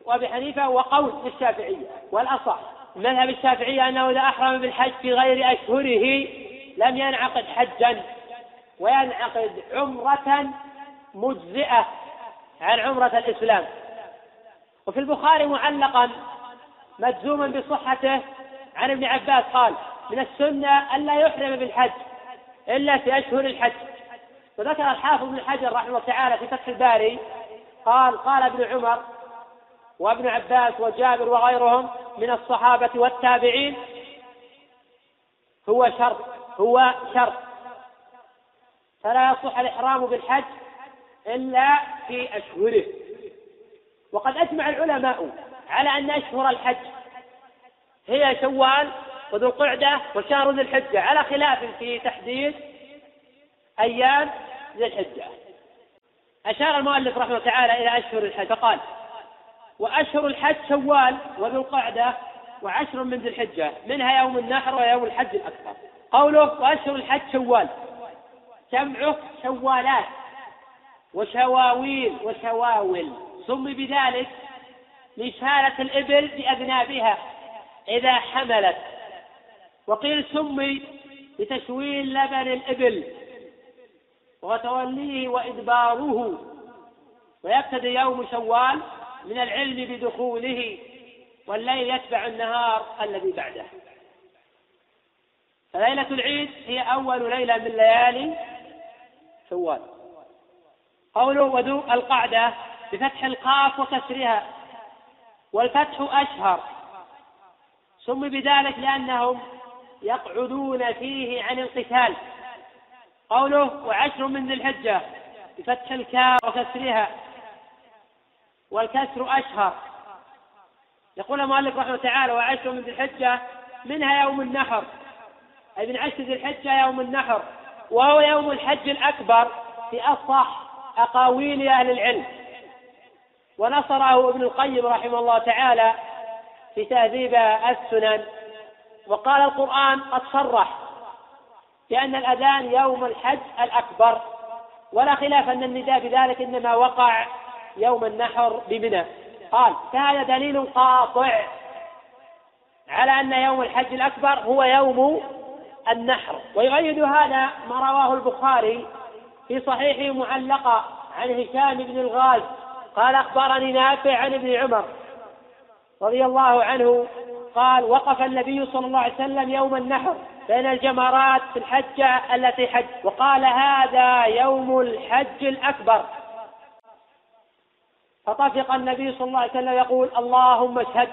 وأبي حنيفة وقول الشافعية والأصح. مذهب الشافعية أنه إذا أحرم بالحج في غير أشهره لم ينعقد حجا وينعقد عمرة مجزئة عن عمرة الإسلام. وفي البخاري معلقا مجزوما بصحته عن ابن عباس قال من السنة الا يحرم بالحج إلا في أشهر الحج. وذكر الحافظ ابن حجر رحمه الله تعالى في فتح الباري قال قال ابن عمر وابن عباس وجابر وغيرهم من الصحابة والتابعين هو شرط هو شرط فلا يصح الإحرام بالحج إلا في أشهره. وقد أجمع العلماء على أن أشهر الحج هي شوال وذو القعدة وشهر ذي الحجة على خلاف في تحديد أيام ذي الحجة. أشار المؤلف رحمه الله تعالى إلى أشهر الحج فقال وأشهر الحج شوال وذو القعدة وعشر من ذي الحجة منها يوم النحر ويوم الحج الأكبر. قوله وأشهر الحج شوال. جمعه شوالات. وشواويل وشواول. سمي بذلك لإشهالة الإبل بأذنابها إذا حملت. وقيل سمي لتشويل لبن الإبل. وتوليه وإدباره. ويبتدي يوم شوال من العلم بدخوله. والليل يتبع النهار الذي بعده. فليلة العيد هي أول ليلة من ليالي شوال قوله وذو القعدة بفتح القاف وكسرها والفتح أشهر. سمي بذلك لأنهم يقعدون فيه عن القتال. قوله وعشر من ذي الحجة بفتح الكاف وكسرها والكسر أشهر. يقول المؤلف رحمه الله تعالى وعشر من ذي الحجة منها يوم النحر. من عشر ذي الحجة يوم النحر وهو يوم الحج الأكبر في أصح أقاويل أهل العلم. ونصره ابن القيم رحمه الله تعالى في تهذيب السنن وقال القرآن قد صرح بأن الأذان يوم الحج الأكبر ولا خلاف أن النداء بذلك إنما وقع يوم النحر بمنى. قال فهذا دليل قاطع على أن يوم الحج الأكبر هو يوم النحر. ويؤيد هذا ما رواه البخاري في صحيحه معلقا عن هشام بن الغاز. قال أخبرني نافع عن ابن عمر رضي الله عنه قال وقف النبي صلى الله عليه وسلم يوم النحر بين الجمرات في الحجة التي حج وقال هذا يوم الحج الأكبر. فطفق النبي صلى الله عليه وسلم يقول اللهم اشهد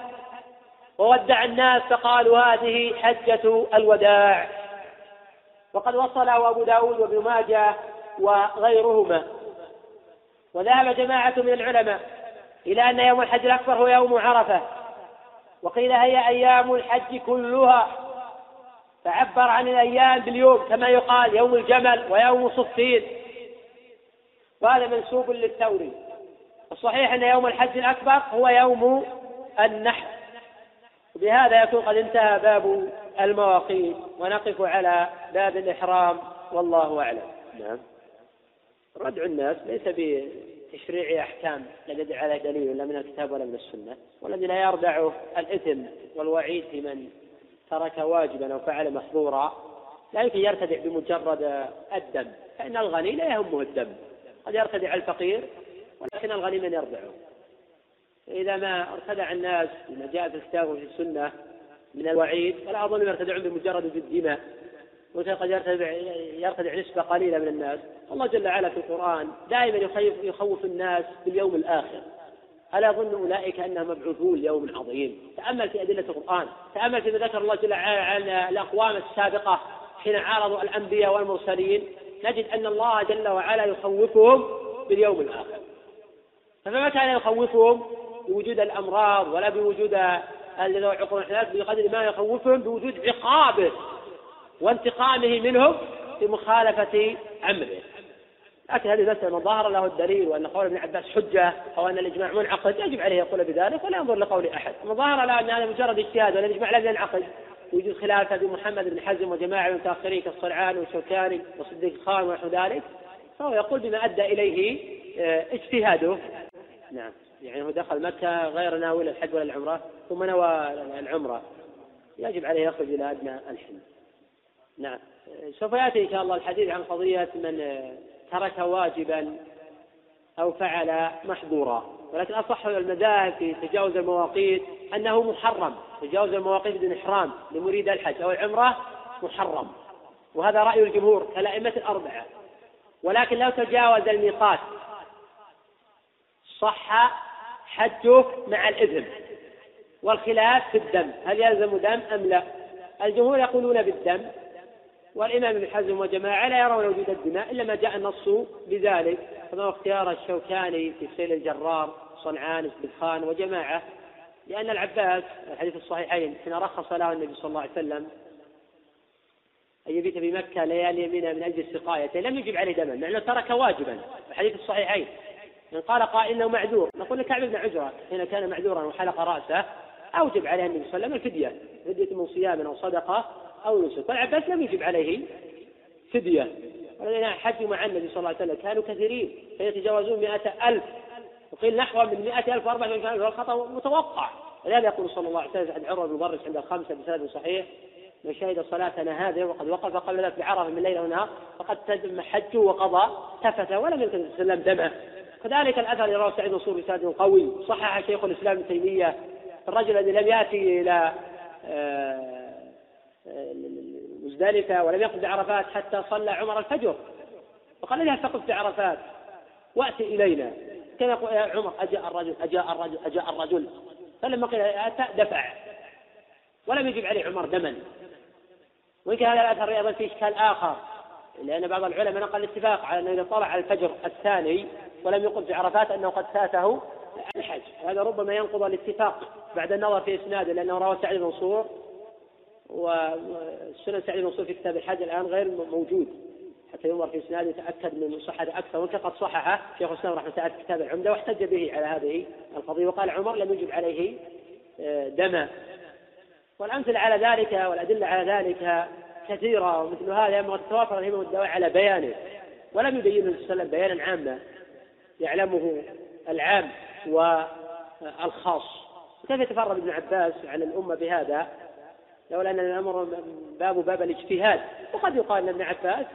وودع الناس فقالوا هذه حجة الوداع. وقد وصله أبو داود وابن ماجه وغيرهما. وذهب جماعة من العلماء إلى أن يوم الحج الأكبر هو يوم عرفة. وقيل هي أيام الحج كلها. فعبر عن الأيام باليوم كما يقال يوم الجمل ويوم صفين. وهذا منسوب للثوري. الصحيح أن يوم الحج الأكبر هو يوم النحر. وبهذا يكون قد انتهى باب المواقيت. ونقف على باب الإحرام. والله أعلم. نعم. ردع الناس ليس بتشريع أحكام لا يدعي على دليل لا من الكتاب ولا من السنة والذي لا يردع الإثم والوعيد في من ترك واجبا أو فعل محظورا لا يمكن يرتدع بمجرد الدم فإن الغني لا يهمه الدم. قد يرتدع الفقير ولكن الغني من يرضعه إذا ما ارتدع الناس بما جاء في الكتاب وفي السنة من الوعيد فلا أظن يرتدعون بمجرد الدماء وقد يرتدع يرتدع نسبة قليلة من الناس. الله جل وعلا في القرآن دائما يخوف, يخوف الناس باليوم الآخر. ألا يظن أولئك أنهم مبعوثون ليوم عظيم؟ تأمل في أدلة القرآن. تأمل فيما ذكر الله جل وعلا عن الأقوام السابقة حين عارضوا الأنبياء والمرسلين. نجد أن الله جل وعلا يخوفهم باليوم الآخر. فما كان يخوفهم؟ بوجود الأمراض ولا بوجود الذين يعقون الحياة بقدر ما يخوفهم بوجود عقابه وانتقامه منهم بمخالفة أمره. لكن هذه المسألة من ظهر له الدليل وأن قول ابن عباس حجة أو أن الإجماع منعقد يجب عليه يقول بذلك ولا ينظر لقول أحد. من ظهر له أن هذا مجرد اجتهاد وأن الإجماع لم ينعقد. وجود خلافة بمحمد بن حزم وجماعة من المتأخرين كالصرعان والشوكاني وصديق خان ونحو ذلك فهو يقول بما أدى إليه آه، اجتهاده. نعم. يعني هو دخل مكة غير ناوي الحج ولا العمرة ثم نوى العمرة. يجب عليه يخرج إلى أدنى الحل نعم. سوف يأتي إن شاء الله الحديث عن قضية من ترك واجبا أو فعل محظورا. ولكن أصح المذاهب في تجاوز المواقيت أنه محرم. تجاوز المواقيت بدون إحرام لمريد الحج أو العمرة محرم. وهذا رأي الجمهور كالأئمة الأربعة. ولكن لو تجاوز الميقات صح حجه مع الإثم والخلاف في الدم هل يلزم دم أم لا؟ الجمهور يقولون بالدم والإمام ابن حزم وجماعة لا يرون وجود الدماء إلا ما جاء النص بذلك. فما اختيار الشوكاني في سيل الجرار صنعان خان وجماعة؟ لأن العباس الحديث الصحيحين حين رخص له النبي صلى الله عليه وسلم أن يبيت بمكة ليالي يمينها من أجل السقاية لم يجب عليه دما مع أنه ترك واجبا. الحديث الصحيحين إن قال قائل إنه معذور. نقول لكعب بن عجرة حين كان معذورا وحلق رأسه أوجب عليه النبي صلى الله عليه وسلم الفدية. فدية من صيام أو صدقة أو نسك. والعباس لم يجب عليه فدية. والذين حجوا مع النبي صلى الله عليه وسلم كانوا كثيرين. فيتجاوزون مئة ألف وقيل نحو من مئة ألف وأربعة ألف والخطأ متوقع. ولهذا يقول صلى الله عليه وسلم عند عروة بن مبرس عند الخمسة بسند صحيح من شهد صلاتنا هذه وقد وقف قبل ذلك بعرفة من ليلة ونهار فقد تم حجه وقضى تفت ولم يكن وسلم دمه. كذلك الأثر اللي رواه سعيد منصور بسند قوي. صحح شيخ الإسلام ابن تيمية الرجل الذي لم يأتي إلى آه، آه، مزدلفة ولم يقف بعرفات حتى صلى عمر الفجر. وقال لها تقف في عرفات وأتي إلينا. كان يقول يا عمر؟ أجاء الرجل أجاء الرجل أجاء الرجل. فلما قيل أتى دفع. ولم يجب عليه عمر دما. وإن كان هذا الأثر أيضا في إشكال آخر. لأن بعض العلماء نقل الاتفاق على أنه إذا طلع الفجر الثاني ولم يقم في عرفات أنه قد فاته الحج. هذا ربما ينقض الاتفاق بعد النظر في إسناده لأنه روى سعيد بن منصور والسنن سعيد بن منصور في كتاب الحج الآن غير موجود. حتى ينظر في إسناده يتأكد من صحته أكثر وإن قد صححه شيخ الإسلام رحمه الله في كتاب العمدة واحتج به على هذه القضية. وقال عمر لم يجب عليه آه، دما والأمثلة على ذلك والأدلة على ذلك كثيرة ومثل هذا ينبغي تتوافر الهمم والدواعي على بيانه. ولم يبين النبي صلى الله عليه وسلم بيانا عاما يعلمه العام والخاص. كيف يتفرد ابن عباس عن الأمة بهذا؟ لولا أن الأمر باب باب الاجتهاد. وقد يقال أن ابن عباس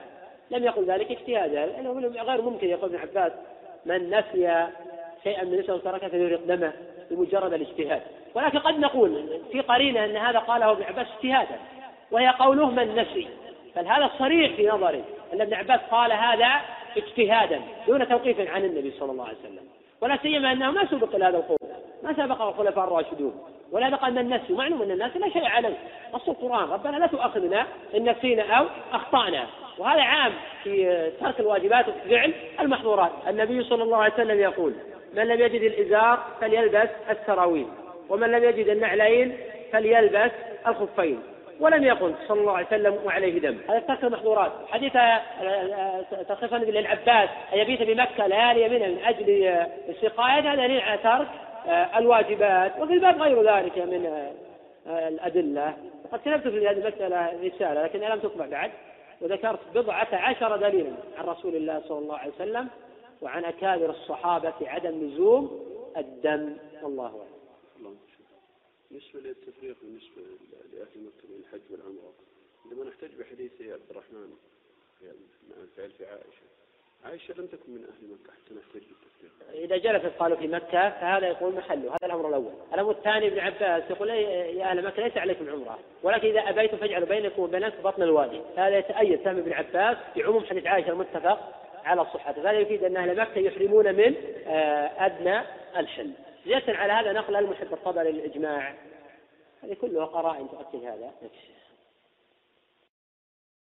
لم يقل ذلك اجتهادا لأنه غير ممكن يقول ابن عباس من نسي شيئا من نسيه تركه فليرق دمه بمجرد الاجتهاد. ولكن قد نقول في قرينة أن هذا قاله ابن عباس اجتهادا. وهي قوله من نسي. فهذا صريح في نظري أن ابن عباس قال هذا اجتهادا دون توقيف عن النبي صلى الله عليه وسلم. ولا سيما أنه ما سبق إلى هذا القول. ما سبقه الخلفاء الراشدون. ولا بقى ان الناس معلوم أن الناس لا شيء عليه. نص القرآن. ربنا لا تؤاخذنا إن نسينا أو أخطأنا. وهذا عام في ترك الواجبات وفعل المحظورات. النبي صلى الله عليه وسلم يقول من لم يجد الإزار فليلبس السراويل. ومن لم يجد النعلين فليلبس الخفين. ولم يقل صلى الله عليه وسلم وعليه دم. هذا ترك المحظورات. حديث آه، آه، تخصيصا للعباس ان يبيت بمكة ليالي منه من أجل آه، السقايه هذا دليل على ترك الواجبات وفي الباب غير ذلك من الأدلة. وقد كتبت في هذه المسألة رسالة لكنها لم تطبع بعد. وذكرت بضعة عشر دليلا عن رسول الله صلى الله عليه وسلم وعن أكابر الصحابة في عدم لزوم الدم. والله أعلم. بالنسبة للتفريق بالنسبة لأهل مكة بين الحج والعمرة. عندما نحتج بحديث عبد الرحمن مع الفعل في عائشة عائشة لم تكن من أهل مكة حتى نحتج بالتفريق. إذا جلست قالوا في مكة فهذا يقول محله هذا الأمر الأول. الأمر الثاني ابن عباس يقول يا أهل مكة ليس عليكم عمرة. ولكن إذا أبيتم فاجعلوا بينكم وبين بطن الوادي. هذا يتأيد فهم ابن عباس بعموم حديث عائشة المتفق على صحته هذا يفيد أن أهل مكة يحرمون من آه، أدنى الحل. زيادة على هذا نقل المحب الطبري للإجماع. هذه كلها قرائن تؤكد هذا.